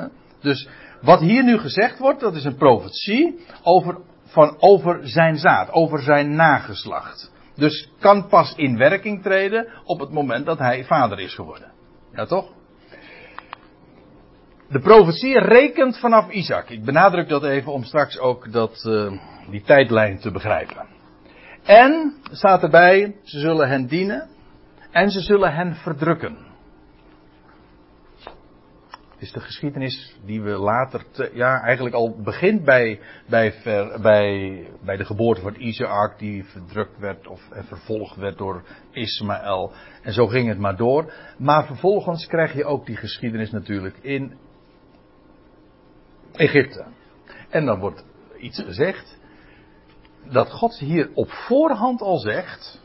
[SPEAKER 1] Dus wat hier nu gezegd wordt, dat is een profetie over, van, over zijn zaad, over zijn nageslacht. Dus kan pas in werking treden op het moment dat hij vader is geworden. Ja toch? De profetie rekent vanaf Isaac. Ik benadruk dat even om straks ook dat, uh, die tijdlijn te begrijpen. En staat erbij, ze zullen hen dienen en ze zullen hen verdrukken. Is de geschiedenis die we later, te, ja, eigenlijk al begint bij, bij, bij, bij de geboorte van Isaac, die verdrukt werd of vervolgd werd door Ismaël. En zo ging het maar door. Maar vervolgens krijg je ook die geschiedenis natuurlijk in Egypte. En dan wordt iets gezegd dat God hier op voorhand al zegt,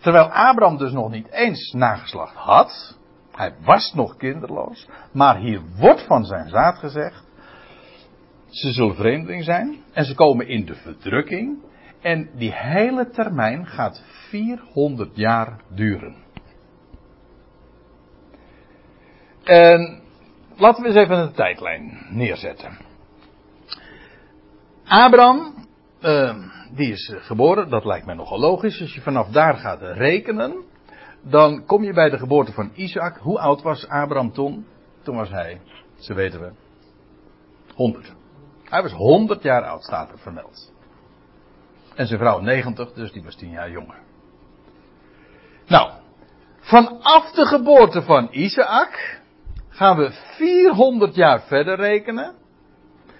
[SPEAKER 1] terwijl Abraham dus nog niet eens nageslacht had, hij was nog kinderloos. Maar hier wordt van zijn zaad gezegd. Ze zullen vreemdeling zijn. En ze komen in de verdrukking. En die hele termijn gaat 400 jaar duren. En laten we eens even een tijdlijn neerzetten. Abraham, uh, die is geboren, dat lijkt mij nogal logisch. Als je vanaf daar gaat rekenen, dan kom je bij de geboorte van Isaac. Hoe oud was Abraham toen? Toen was hij, zo weten we, 100. Hij was 100 jaar oud, staat er vermeld. En zijn vrouw 90, dus die was 10 jaar jonger. Nou, vanaf de geboorte van Isaac gaan we 400 jaar verder rekenen.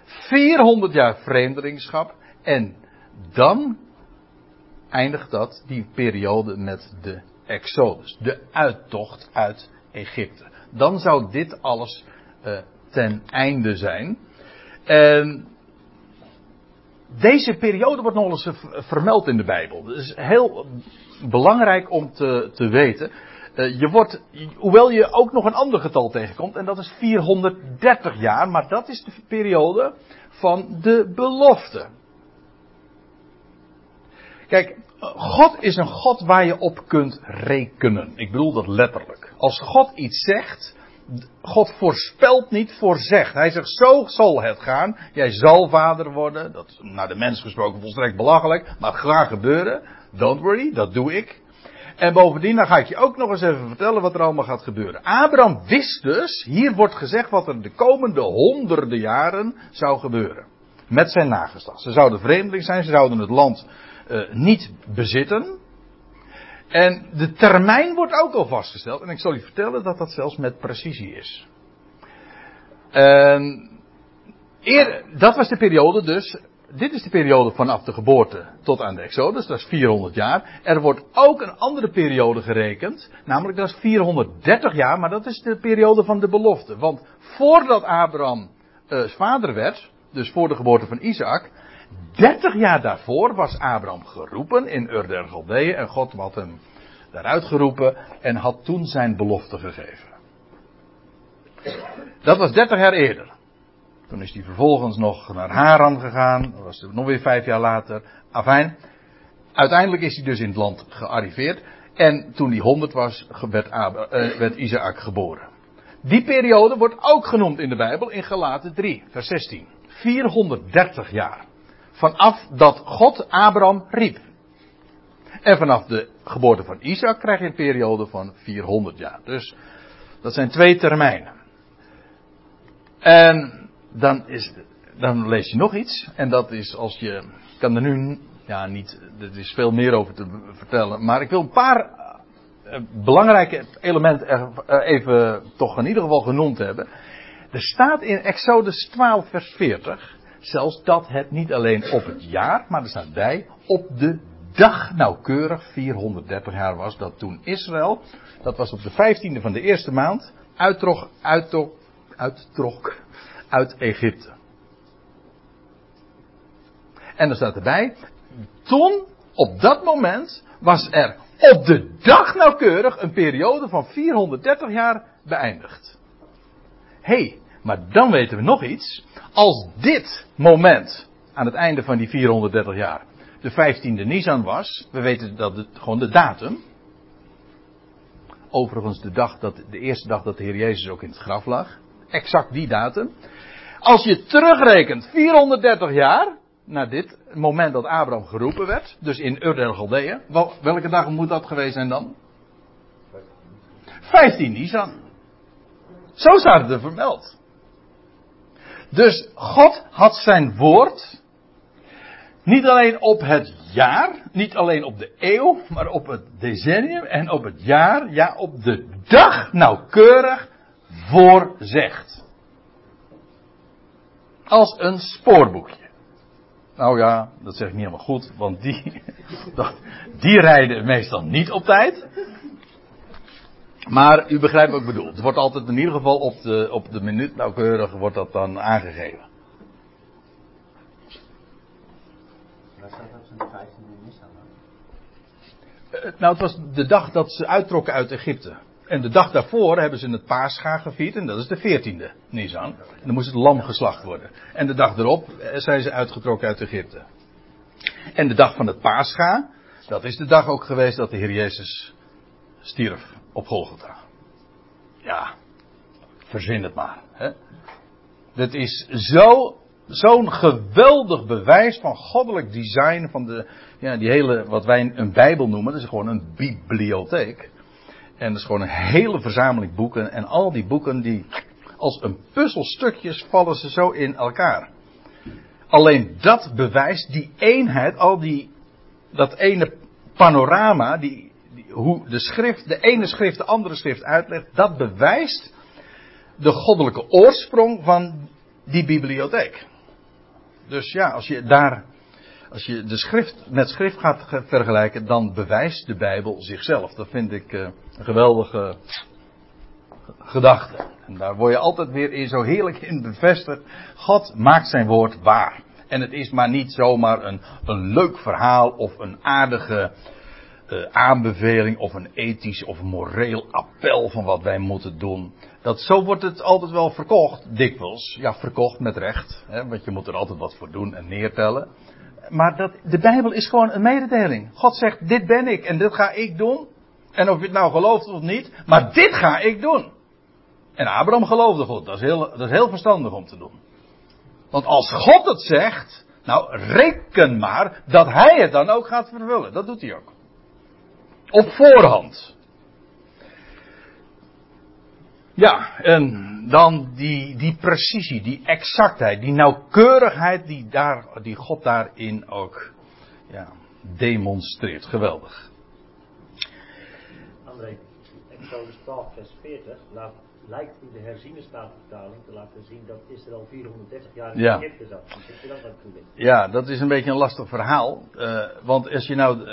[SPEAKER 1] 400 jaar vreemdelingschap. En dan eindigt dat, die periode, met de Exodus, de uittocht uit Egypte. Dan zou dit alles uh, ten einde zijn. En deze periode wordt nog eens vermeld in de Bijbel. Dat is heel belangrijk om te, te weten. Uh, je wordt, hoewel je ook nog een ander getal tegenkomt, en dat is 430 jaar, maar dat is de periode van de belofte. Kijk, God is een God waar je op kunt rekenen. Ik bedoel dat letterlijk. Als God iets zegt, God voorspelt niet, voorzegt. Hij zegt, zo zal het gaan. Jij zal vader worden. Dat is naar de mens gesproken volstrekt belachelijk. Maar graag gebeuren. Don't worry, dat doe ik. En bovendien, dan ga ik je ook nog eens even vertellen wat er allemaal gaat gebeuren. Abraham wist dus, hier wordt gezegd wat er de komende honderden jaren zou gebeuren. Met zijn nageslacht. Ze zouden vreemdeling zijn, ze zouden het land uh, niet bezitten. En de termijn wordt ook al vastgesteld. En ik zal u vertellen dat dat zelfs met precisie is. En eer, dat was de periode dus. Dit is de periode vanaf de geboorte tot aan de Exodus. Dat is 400 jaar. Er wordt ook een andere periode gerekend. Namelijk dat is 430 jaar. Maar dat is de periode van de belofte. Want voordat Abraham uh, vader werd. Dus voor de geboorte van Isaac 30 jaar daarvoor was Abraham geroepen in Ur der Galdeeën en God had hem daaruit geroepen en had toen zijn belofte gegeven. Dat was 30 jaar eerder. Toen is hij vervolgens nog naar Haran gegaan, dat was nog weer vijf jaar later. Afijn, uiteindelijk is hij dus in het land gearriveerd en toen hij 100 was werd, uh, werd Isaac geboren. Die periode wordt ook genoemd in de Bijbel in Galaten 3, vers 16. 430 jaar. Vanaf dat God Abraham riep. En vanaf de geboorte van Isaac krijg je een periode van 400 jaar. Dus dat zijn twee termijnen. En dan, is, dan lees je nog iets. En dat is als je. Ik kan er nu. Ja, niet. Er is veel meer over te vertellen. Maar ik wil een paar uh, belangrijke elementen uh, even toch in ieder geval genoemd hebben. Er staat in Exodus 12, vers 40. Zelfs dat het niet alleen op het jaar, maar er staat bij. Op de dag nauwkeurig 430 jaar was. Dat toen Israël. Dat was op de 15e van de eerste maand. Uittrok, uittrok, uit Egypte. En er staat erbij, toen, op dat moment, was er op de dag nauwkeurig een periode van 430 jaar beëindigd. Hé, hey, maar dan weten we nog iets. Als dit moment, aan het einde van die 430 jaar, de 15e Nisan was, we weten dat het gewoon de datum. Overigens de dag dat, de eerste dag dat de Heer Jezus ook in het graf lag. Exact die datum. Als je terugrekent 430 jaar, naar dit moment dat Abraham geroepen werd, dus in Ur del Galdeeën, welke dag moet dat geweest zijn dan? 15 Nisan. Zo staat het er vermeld. Dus God had zijn woord niet alleen op het jaar, niet alleen op de eeuw, maar op het decennium en op het jaar, ja op de dag nauwkeurig voorzegd. Als een spoorboekje. Nou ja, dat zeg ik niet helemaal goed, want die, <laughs> die rijden meestal niet op tijd. Maar u begrijpt wat ik bedoel. Het wordt altijd in ieder geval op de, op de minuut nauwkeurig wordt dat dan aangegeven. Waar staat dat zo'n 15 Nisan Nou, het was de dag dat ze uittrokken uit Egypte. En de dag daarvoor hebben ze het paascha gevierd. En dat is de 14e Nisan. En dan moest het lam geslacht worden. En de dag erop eh, zijn ze uitgetrokken uit Egypte. En de dag van het paascha. Dat is de dag ook geweest dat de Heer Jezus stierf op Golgotha. Ja, verzin het maar. Hè? Dit is zo, zo'n geweldig bewijs van goddelijk design van de, ja, die hele, wat wij een Bijbel noemen, dat is gewoon een bibliotheek. En dat is gewoon een hele verzameling boeken. En al die boeken die, als een puzzelstukjes vallen ze zo in elkaar. Alleen dat bewijst die eenheid, al die, dat ene panorama, die, hoe de schrift, de ene schrift de andere schrift uitlegt, dat bewijst de goddelijke oorsprong van die bibliotheek. Dus ja, als je daar als je de schrift met schrift gaat vergelijken, dan bewijst de Bijbel zichzelf. Dat vind ik uh, een geweldige gedachte. En daar word je altijd weer zo heerlijk in bevestigd. God maakt zijn woord waar. En het is maar niet zomaar een, een leuk verhaal of een aardige uh, aanbeveling of een ethisch of moreel appel van wat wij moeten doen. Dat, zo wordt het altijd wel verkocht, dikwijls. Ja, verkocht met recht. Hè, want je moet er altijd wat voor doen en neertellen. Maar dat, de Bijbel is gewoon een mededeling. God zegt, dit ben ik en dit ga ik doen. En of je het nou gelooft of niet, maar dit ga ik doen. En Abraham geloofde God. Dat is heel, dat is heel verstandig om te doen. Want als God het zegt, nou reken maar dat hij het dan ook gaat vervullen. Dat doet hij ook. Op voorhand. Ja, en dan die, die precisie, die exactheid, die nauwkeurigheid die, daar, die God daarin ook ja, demonstreert. Geweldig.
[SPEAKER 2] André, Exodus 12, vers 40 laat, lijkt in de herziene staatvertaling te laten zien dat Israël 430 jaar in ja. Egypte zat. je dat
[SPEAKER 1] Ja, dat is een beetje een lastig verhaal. Uh, want als je nou.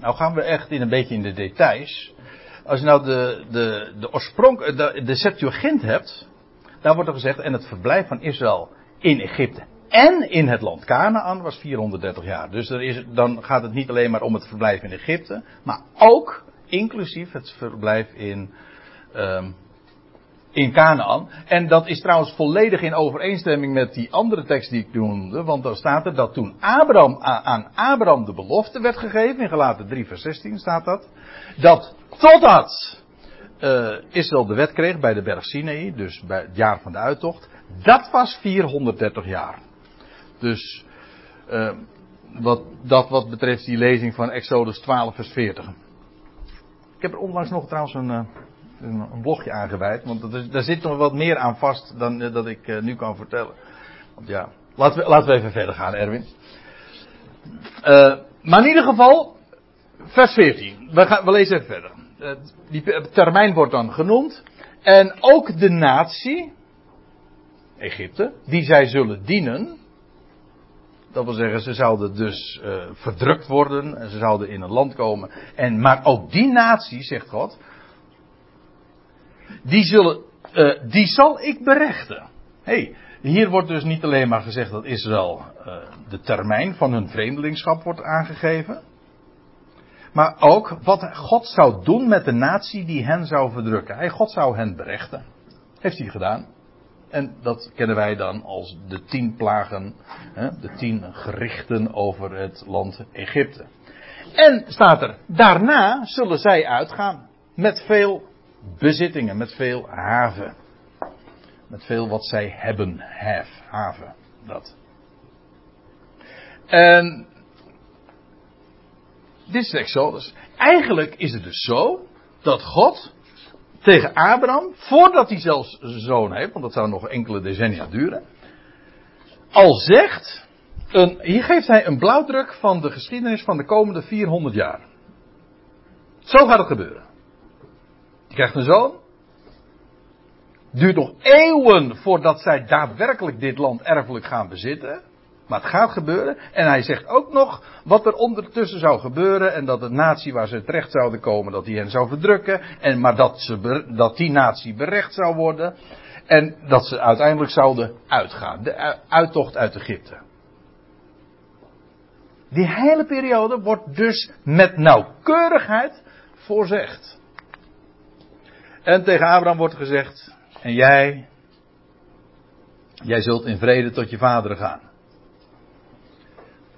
[SPEAKER 1] Nou gaan we echt in een beetje in de details. Als je nou de, de, de oorsprong, de, de Septuagint hebt, daar wordt er gezegd, en het verblijf van Israël in Egypte en in het land Canaan was 430 jaar. Dus er is, dan gaat het niet alleen maar om het verblijf in Egypte, maar ook inclusief het verblijf in, um, in Canaan. En dat is trouwens volledig in overeenstemming met die andere tekst die ik noemde, want daar staat er dat toen Abraham, aan Abraham de belofte werd gegeven, in gelaten 3 vers 16 staat dat, dat totdat uh, Israël de wet kreeg bij de berg Sinai, dus bij het jaar van de uittocht, dat was 430 jaar. Dus uh, wat, dat wat betreft die lezing van Exodus 12 vers 40. Ik heb er onlangs nog trouwens een, uh, een blogje aangeweid, want er, daar zit nog wat meer aan vast dan dat ik nu kan vertellen. Want ja, laten we, laten we even verder gaan, Erwin. maar in ieder geval, vers 14. We, gaan, we lezen even verder. die termijn wordt dan genoemd. En ook de natie, Egypte, die zij zullen dienen. Dat wil zeggen, ze zouden dus verdrukt worden en ze zouden in een land komen. En, maar ook die natie, zegt God, die, zullen, uh, die zal ik berechten. hey, hier wordt dus niet alleen maar gezegd dat Israël uh, de termijn van hun vreemdelingschap wordt aangegeven. Maar ook wat God zou doen met de natie die hen zou verdrukken. Hij, God zou hen berechten. Heeft hij gedaan. En dat kennen wij dan als de tien plagen, de tien gerichten over het land Egypte. En staat er, daarna zullen zij uitgaan met veel bezittingen, met veel haven. Met veel wat zij hebben, have, haven, dat. En dit is de Exodus. Eigenlijk is het dus zo dat God tegen Abraham, voordat hij zelfs zoon heeft, want dat zou nog enkele decennia duren, al zegt, een, hier geeft hij een blauwdruk van de geschiedenis van de komende 400 jaar. Zo gaat het gebeuren. Krijgt een zoon. Duurt nog eeuwen voordat zij daadwerkelijk dit land erfelijk gaan bezitten. Maar het gaat gebeuren. En hij zegt ook nog wat er ondertussen zou gebeuren. En dat de natie waar ze terecht zouden komen, dat die hen zou verdrukken. En, maar dat, ze, dat die natie berecht zou worden. En dat ze uiteindelijk zouden uitgaan. De uittocht uit Egypte. Die hele periode wordt dus met nauwkeurigheid voorzegd. En tegen Abraham wordt gezegd: En jij, jij zult in vrede tot je vader gaan.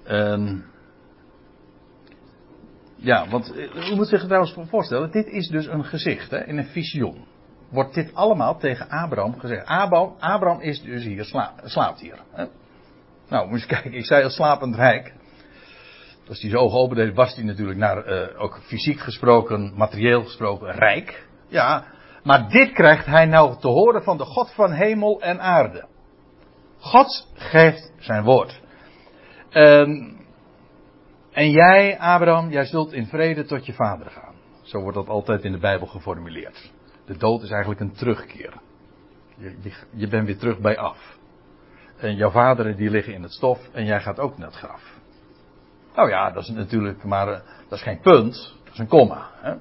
[SPEAKER 1] Um, ja, want u moet zich trouwens voorstellen, dit is dus een gezicht, hè, in een visioen. Wordt dit allemaal tegen Abraham gezegd. Abraham, Abraham is dus hier, sla, slaapt hier. Hè. Nou, moet je <laughs> kijken, ik zei al slapend rijk. Als hij zijn ogen opende, was hij natuurlijk naar, uh, ook fysiek gesproken, materieel gesproken, rijk. Ja, maar dit krijgt hij nou te horen van de God van hemel en aarde. God geeft zijn woord. Um, en jij, Abraham, jij zult in vrede tot je vader gaan. Zo wordt dat altijd in de Bijbel geformuleerd. De dood is eigenlijk een terugkeer. Je, je, je bent weer terug bij af. En jouw vaderen die liggen in het stof en jij gaat ook naar het graf. Nou ja, dat is natuurlijk maar, eh, dat is geen punt, dat is een komma. Hè?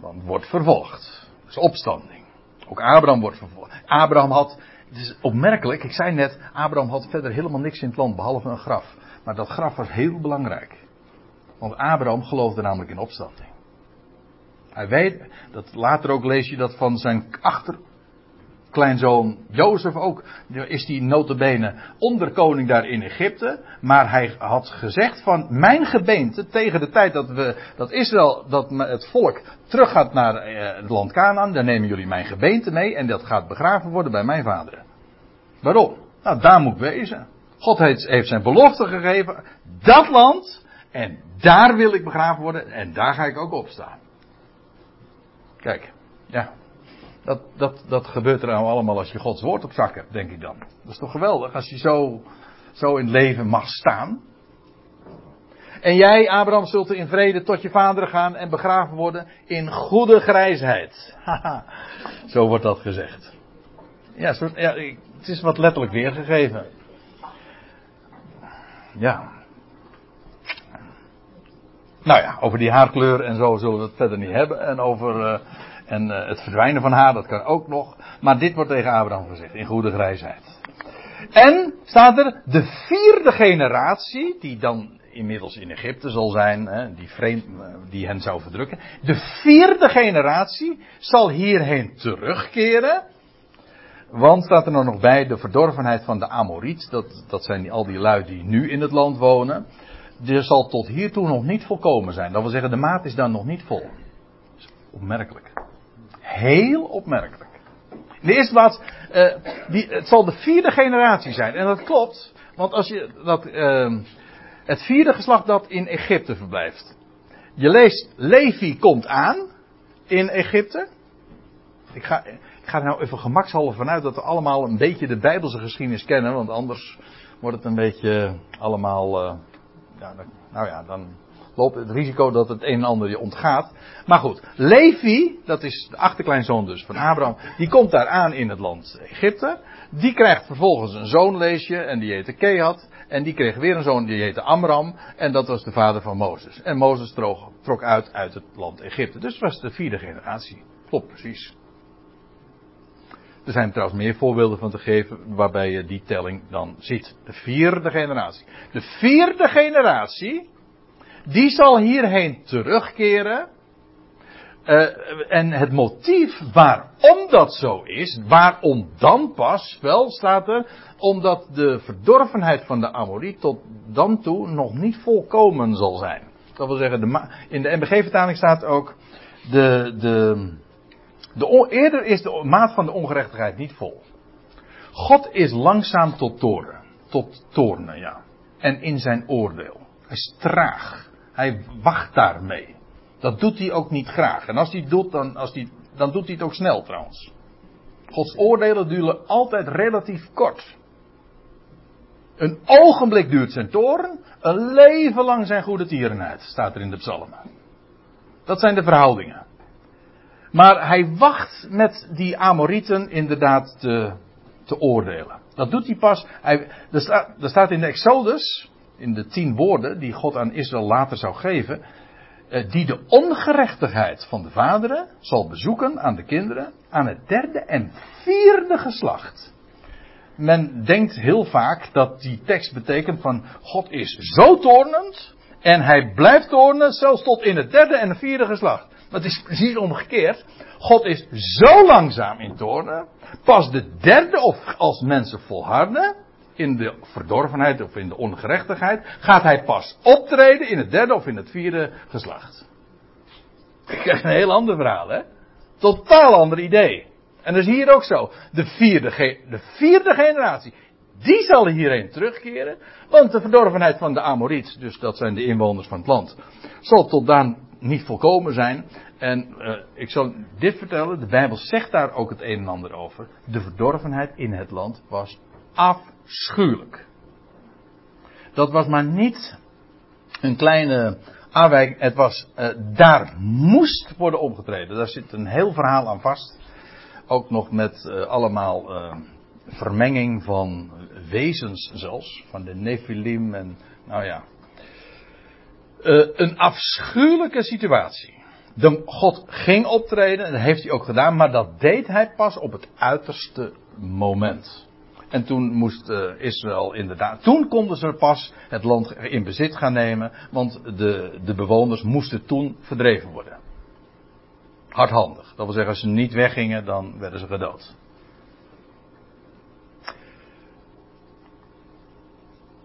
[SPEAKER 1] Want wordt vervolgd. Dat is opstanding. Ook Abraham wordt vervolgd. Abraham had het is opmerkelijk, ik zei net, Abraham had verder helemaal niks in het land behalve een graf. Maar dat graf was heel belangrijk. Want Abraham geloofde namelijk in opstanding. Hij weet, dat later ook lees je dat van zijn achter, kleinzoon Jozef ook, is die notabene onderkoning daar in Egypte. Maar hij had gezegd van mijn gebeente tegen de tijd dat we, dat Israël, dat het volk teruggaat naar eh, het land Canaan, dan nemen jullie mijn gebeente mee en dat gaat begraven worden bij mijn vader. Waarom? Nou, daar moet wezen. God heeft, heeft zijn belofte gegeven, dat land, en daar wil ik begraven worden en daar ga ik ook opstaan. Kijk, ja, dat, dat, dat gebeurt er nou allemaal als je Gods woord op zak hebt, denk ik dan. Dat is toch geweldig als je zo, zo in het leven mag staan. En jij, Abraham, zult in vrede tot je vader gaan en begraven worden in goede grijsheid. Haha, zo wordt dat gezegd. Ja, het is wat letterlijk weergegeven. Ja. Nou ja, over die haarkleur en zo zullen we het verder niet hebben. En over, uh, en uh, het verdwijnen van haar, dat kan ook nog. Maar dit wordt tegen Abraham gezegd, in goede grijsheid. En staat er, de vierde generatie, die dan inmiddels in Egypte zal zijn, hè, die, vreemd, eh, die hen zou verdrukken. De vierde generatie zal hierheen terugkeren. Want staat er nou nog bij de verdorvenheid van de Amoriet, dat, dat zijn die, al die lui die nu in het land wonen. Die zal tot hiertoe nog niet volkomen zijn. Dat wil zeggen, de maat is dan nog niet vol. Opmerkelijk. Heel opmerkelijk. In de eerste plaats, uh, die, het zal de vierde generatie zijn. En dat klopt, want als je dat, uh, het vierde geslacht dat in Egypte verblijft. je leest, Levi komt aan in Egypte. Ik ga, ik ga er nou even gemakshalve vanuit dat we allemaal een beetje de Bijbelse geschiedenis kennen, want anders wordt het een beetje allemaal, uh, ja, nou ja, dan loopt het risico dat het een en ander je ontgaat. Maar goed, Levi, dat is de achterkleinzoon dus van Abraham, die komt daar aan in het land Egypte. Die krijgt vervolgens een zoon, lees je, en die heette Kehat. En die kreeg weer een zoon, die heette Amram. En dat was de vader van Mozes. En Mozes trok, trok uit uit het land Egypte. Dus het was de vierde generatie. Klopt precies. Er zijn trouwens meer voorbeelden van te geven waarbij je die telling dan ziet. De vierde generatie. De vierde generatie, die zal hierheen terugkeren. Uh, en het motief waarom dat zo is, waarom dan pas, wel staat er, omdat de verdorvenheid van de Amoriet tot dan toe nog niet volkomen zal zijn. Dat wil zeggen, de, in de MBG-vertaling staat ook, de, de, de, eerder is de maat van de ongerechtigheid niet vol. God is langzaam tot toren, tot toornen, ja. En in zijn oordeel. Hij is traag. Hij wacht daarmee. Dat doet hij ook niet graag. En als hij doet, dan, als hij, dan doet hij het ook snel trouwens. Gods oordelen duren altijd relatief kort. Een ogenblik duurt zijn toren, een leven lang zijn goede tierenheid, staat er in de psalmen. Dat zijn de verhoudingen. Maar hij wacht met die Amorieten inderdaad te, te oordelen. Dat doet hij pas. Hij, er, staat, er staat in de Exodus, in de tien woorden die God aan Israël later zou geven, eh, die de ongerechtigheid van de vaderen zal bezoeken aan de kinderen aan het derde en vierde geslacht. Men denkt heel vaak dat die tekst betekent van God is zo toornend en hij blijft toornen zelfs tot in het derde en vierde geslacht. Het is precies omgekeerd. God is zo langzaam in toornen. Pas de derde of als mensen volharden in de verdorvenheid of in de ongerechtigheid, gaat hij pas optreden in het derde of in het vierde geslacht. Je krijgt een heel ander verhaal, hè? Totaal ander idee. En dat is hier ook zo. De vierde, de vierde generatie, die zal hierheen terugkeren. Want de verdorvenheid van de Amoriet, dus dat zijn de inwoners van het land, zal tot dan niet volkomen zijn. En uh, ik zal dit vertellen, de Bijbel zegt daar ook het een en ander over. De verdorvenheid in het land was afschuwelijk. Dat was maar niet een kleine aanwijking. Het was, uh, daar moest worden opgetreden. Daar zit een heel verhaal aan vast. Ook nog met uh, allemaal uh, vermenging van wezens zelfs. Van de Nephilim en nou ja. een afschuwelijke situatie. God ging optreden, en dat heeft hij ook gedaan, maar dat deed hij pas op het uiterste moment. En toen moest uh, Israël inderdaad. Toen konden ze pas het land in bezit gaan nemen. Want de, de bewoners moesten toen verdreven worden. Hardhandig. Dat wil zeggen, als ze niet weggingen, dan werden ze gedood.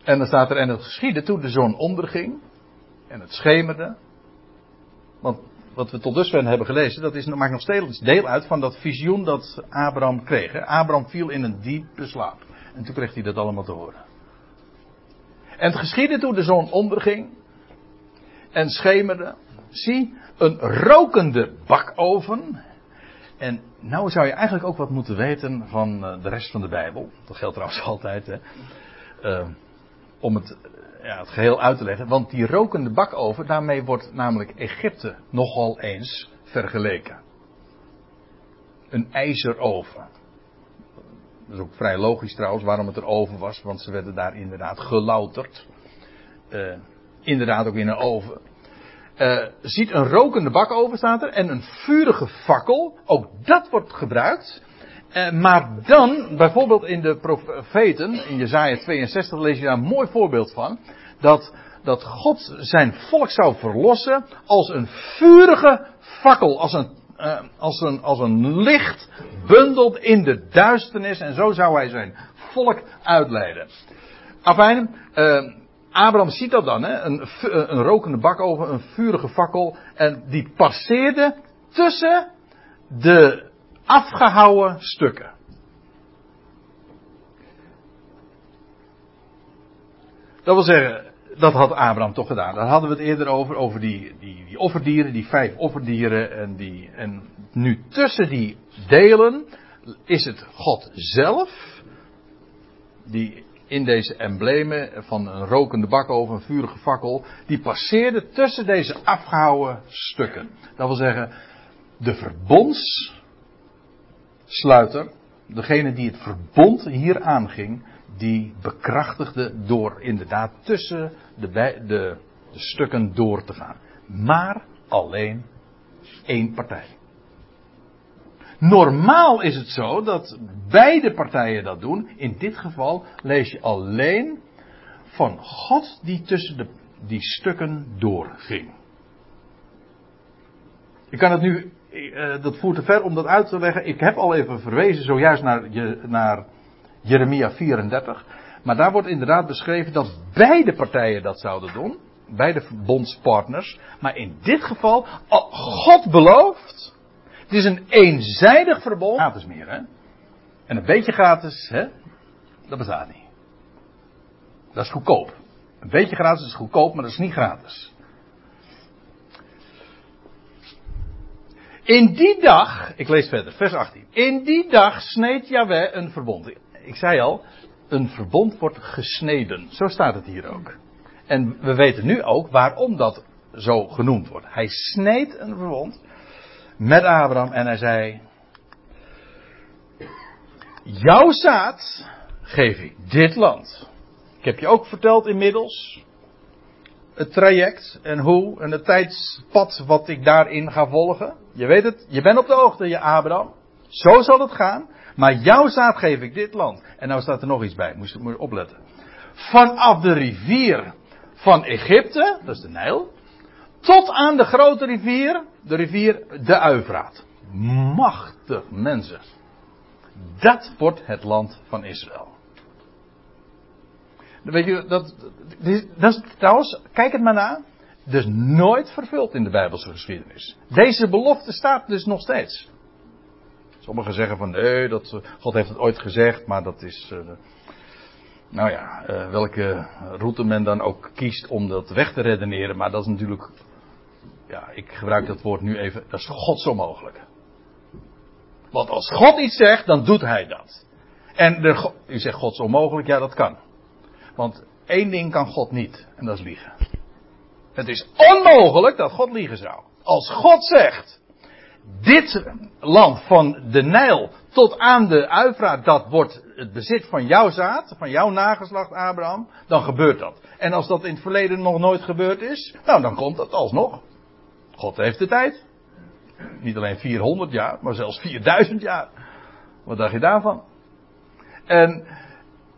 [SPEAKER 1] En dan staat er, en het geschiedde toen de zon onderging. En het schemerde. Want wat we tot dusver hebben gelezen, dat is, maakt nog steeds deel uit van dat visioen dat Abraham kreeg. Abraham viel in een diepe slaap. En toen kreeg hij dat allemaal te horen. En het geschiedde toen de zon onderging en schemerde. Zie, een rokende bakoven. En nou zou je eigenlijk ook wat moeten weten van eh, de rest van de Bijbel. Dat geldt trouwens <laughs> altijd. Hè. Uh, om het ja, het geheel uit te leggen. Want die rokende bakoven, daarmee wordt namelijk Egypte nogal eens vergeleken. Een ijzeroven. Dat is ook vrij logisch trouwens waarom het er oven was, want ze werden daar inderdaad gelouterd. Uh, inderdaad ook in een oven. Uh, ziet een rokende bakoven staat er en een vurige fakkel. Ook dat wordt gebruikt. Uh, maar dan, bijvoorbeeld in de profeten, in Jezaja 62 lees je daar een mooi voorbeeld van. Dat, dat God zijn volk zou verlossen als een vurige fakkel, als een, uh, als een, als een licht bundelt in de duisternis. En zo zou hij zijn volk uitleiden. Afijn, uh, Abraham ziet dat dan, hè? Een, een rokende bak over, een vurige fakkel. En die passeerde tussen de afgehouwen stukken. Dat wil zeggen, dat had Abraham toch gedaan. Daar hadden we het eerder over, over die, die, die offerdieren, die vijf offerdieren. En, die, en nu tussen die delen is het God zelf, die in deze emblemen van een rokende bak over een vurige fakkel, die passeerde tussen deze afgehouden stukken. Dat wil zeggen, de verbondssluiter, degene die het verbond hier aanging, die bekrachtigde door inderdaad tussen de, de, de stukken door te gaan. Maar alleen één partij. Normaal is het zo dat beide partijen dat doen. In dit geval lees je alleen van God die tussen de, die stukken doorging. Ik kan het nu, uh, dat voert te ver om dat uit te leggen. Ik heb al even verwezen zojuist naar, naar Jeremia 34. Maar daar wordt inderdaad beschreven dat beide partijen dat zouden doen. Beide verbondspartners. Maar in dit geval, God belooft. Het is een eenzijdig verbond. Gratis meer, hè? En een beetje gratis, hè? Dat bestaat niet. Dat is goedkoop. Een beetje gratis is goedkoop, maar dat is niet gratis. In die dag, ik lees verder, vers 18. In die dag sneed Yahweh een verbond ik zei al, een verbond wordt gesneden. Zo staat het hier ook. En we weten nu ook waarom dat zo genoemd wordt. Hij sneed een verbond met Abraham en hij zei: Jouw zaad geef ik dit land. Ik heb je ook verteld inmiddels het traject en hoe en het tijdspad wat ik daarin ga volgen. Je weet het, je bent op de hoogte, je Abraham. Zo zal het gaan. Maar jouw zaad geef ik dit land. En nou staat er nog iets bij, moest je opletten. Vanaf de rivier van Egypte, dat is de Nijl, tot aan de grote rivier, de rivier de Uivraat. Machtig mensen. Dat wordt het land van Israël. Weet je, dat, dat is trouwens, kijk het maar na. Dus nooit vervuld in de Bijbelse geschiedenis. Deze belofte staat dus nog steeds. Sommigen zeggen van nee, dat, eh, God heeft het ooit gezegd, maar dat is. Uh, nou ja, uh, welke route men dan ook kiest om dat weg te redeneren, maar dat is natuurlijk. Ja, ik gebruik dat woord nu even. Dat is God zo mogelijk. Want als God iets zegt, dan doet hij dat. En u zegt God zo mogelijk, ja dat kan. Want één ding kan God niet, en dat is liegen. Het is onmogelijk dat God liegen zou. Als God zegt, dit land van de Nijl tot aan de Uifraat, dat wordt het bezit van jouw zaad, van jouw nageslacht Abraham, dan gebeurt dat. En als dat in het verleden nog nooit gebeurd is, nou dan komt dat alsnog. God heeft de tijd. Niet alleen 400 jaar, maar zelfs 4000 jaar. Wat dacht je daarvan? En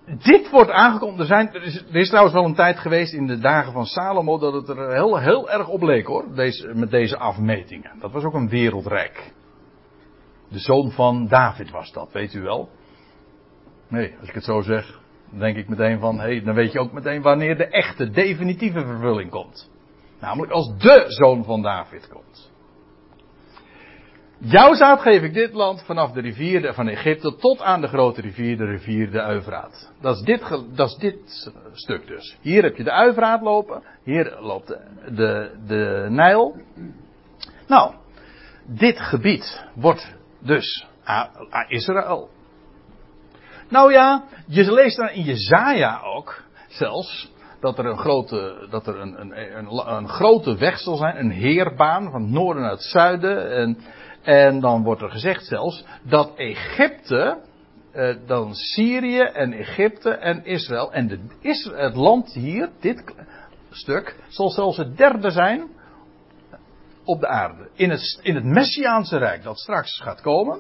[SPEAKER 1] dit wordt aangekondigd. Er, zijn, er, is, trouwens wel een tijd geweest in de dagen van Salomo dat het er heel, heel erg op leek hoor. Deze, met deze afmetingen. Dat was ook een wereldrijk. De zoon van David was dat, weet u wel. Nee, als ik het zo zeg, dan denk ik meteen van, hé, hey, dan weet je ook meteen wanneer de echte, definitieve vervulling komt. Namelijk als de zoon van David komt. Jouw zaad geef ik dit land vanaf de rivier van Egypte tot aan de grote rivier, de rivier de Uivraat. Dat is dit, dat is dit stuk dus. Hier heb je de Uivraat lopen, hier loopt de, de, de Nijl. Nou, dit gebied wordt dus Israël. Nou ja, je leest dan in Jezaja ook zelfs dat er een grote, dat er een, een, een, grote weg zal zijn, een heerbaan van noorden naar het zuiden. En en dan wordt er gezegd zelfs dat Egypte, eh, dan Syrië en Egypte en Israël. En de, het land hier, dit stuk, zal zelfs het derde zijn op de aarde. In het, in het Messiaanse Rijk dat straks gaat komen.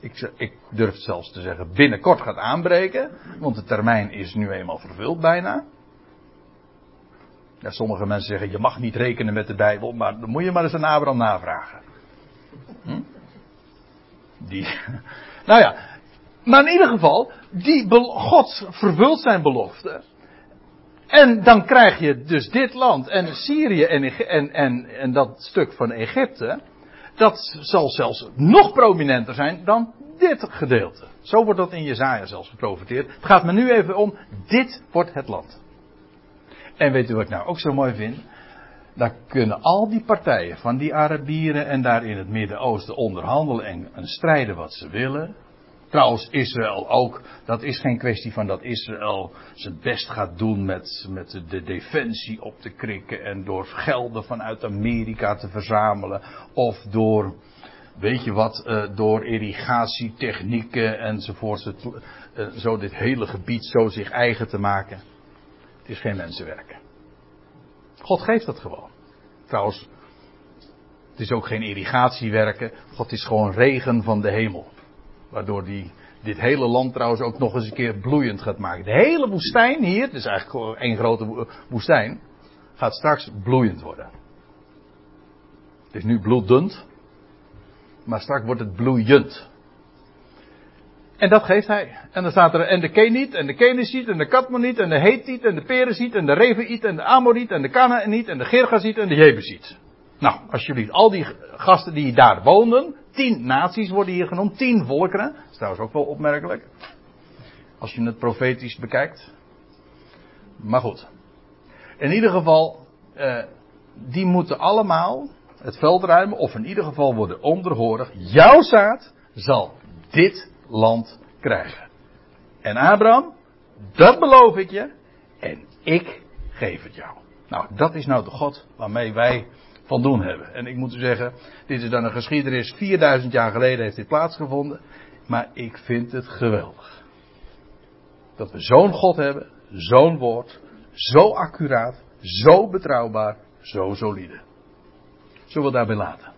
[SPEAKER 1] Ik, ik durf zelfs te zeggen binnenkort gaat aanbreken. Want de termijn is nu eenmaal vervuld bijna. Ja, sommige mensen zeggen je mag niet rekenen met de Bijbel. Maar dan moet je maar eens aan Abraham navragen. Die. <laughs> Nou ja. Maar in ieder geval, die God vervult zijn belofte. En dan krijg je dus dit land en Syrië en, en, en, en dat stuk van Egypte. Dat zal zelfs nog prominenter zijn dan dit gedeelte. Zo wordt dat in Jezaja zelfs geprofiteerd. Het gaat me nu even om, dit wordt het land. En weet u wat ik nou ook zo mooi vind? Dan kunnen al die partijen van die Arabieren en daar in het Midden-Oosten onderhandelen en, en strijden wat ze willen. Trouwens, Israël ook. Dat is geen kwestie van dat Israël zijn best gaat doen met, met de defensie op te krikken. En door gelden vanuit Amerika te verzamelen. Of door, weet je wat, uh, door irrigatietechnieken enzovoort. Uh, zo dit hele gebied zo zich eigen te maken. Het is geen mensenwerk. God geeft dat gewoon. Trouwens, het is ook geen irrigatiewerken. God is gewoon regen van de hemel. Waardoor die dit hele land trouwens ook nog eens een keer bloeiend gaat maken. De hele woestijn hier, het is eigenlijk één grote woestijn, gaat straks bloeiend worden. Het is nu bloedend, maar straks wordt het bloeiend. En dat geeft hij. En dan staat er, en de Keniet, en de Kenesiet, en de Katmoniet, en de Hetiet, en de Pereziet, en de Reviet, en de Amoriet, en de Canaaniet, en de Gergaziet, en de Jebusiet. Nou, alsjeblieft, al die gasten die daar woonden, tien naties worden hier genoemd, tien volkeren. Dat is trouwens ook wel opmerkelijk. Als je het profetisch bekijkt. Maar goed. In ieder geval, eh, die moeten allemaal het veld ruimen, of in ieder geval worden onderhorig. Jouw zaad zal dit land krijgen. En Abraham, dat beloof ik je, en ik geef het jou. Nou, dat is nou de God waarmee wij van doen hebben. En ik moet u zeggen, dit is dan een geschiedenis, 4000 jaar geleden heeft dit plaatsgevonden. Maar ik vind het geweldig. Dat we zo'n God hebben, zo'n woord, zo accuraat, zo betrouwbaar, zo solide. Zullen we daarbij laten?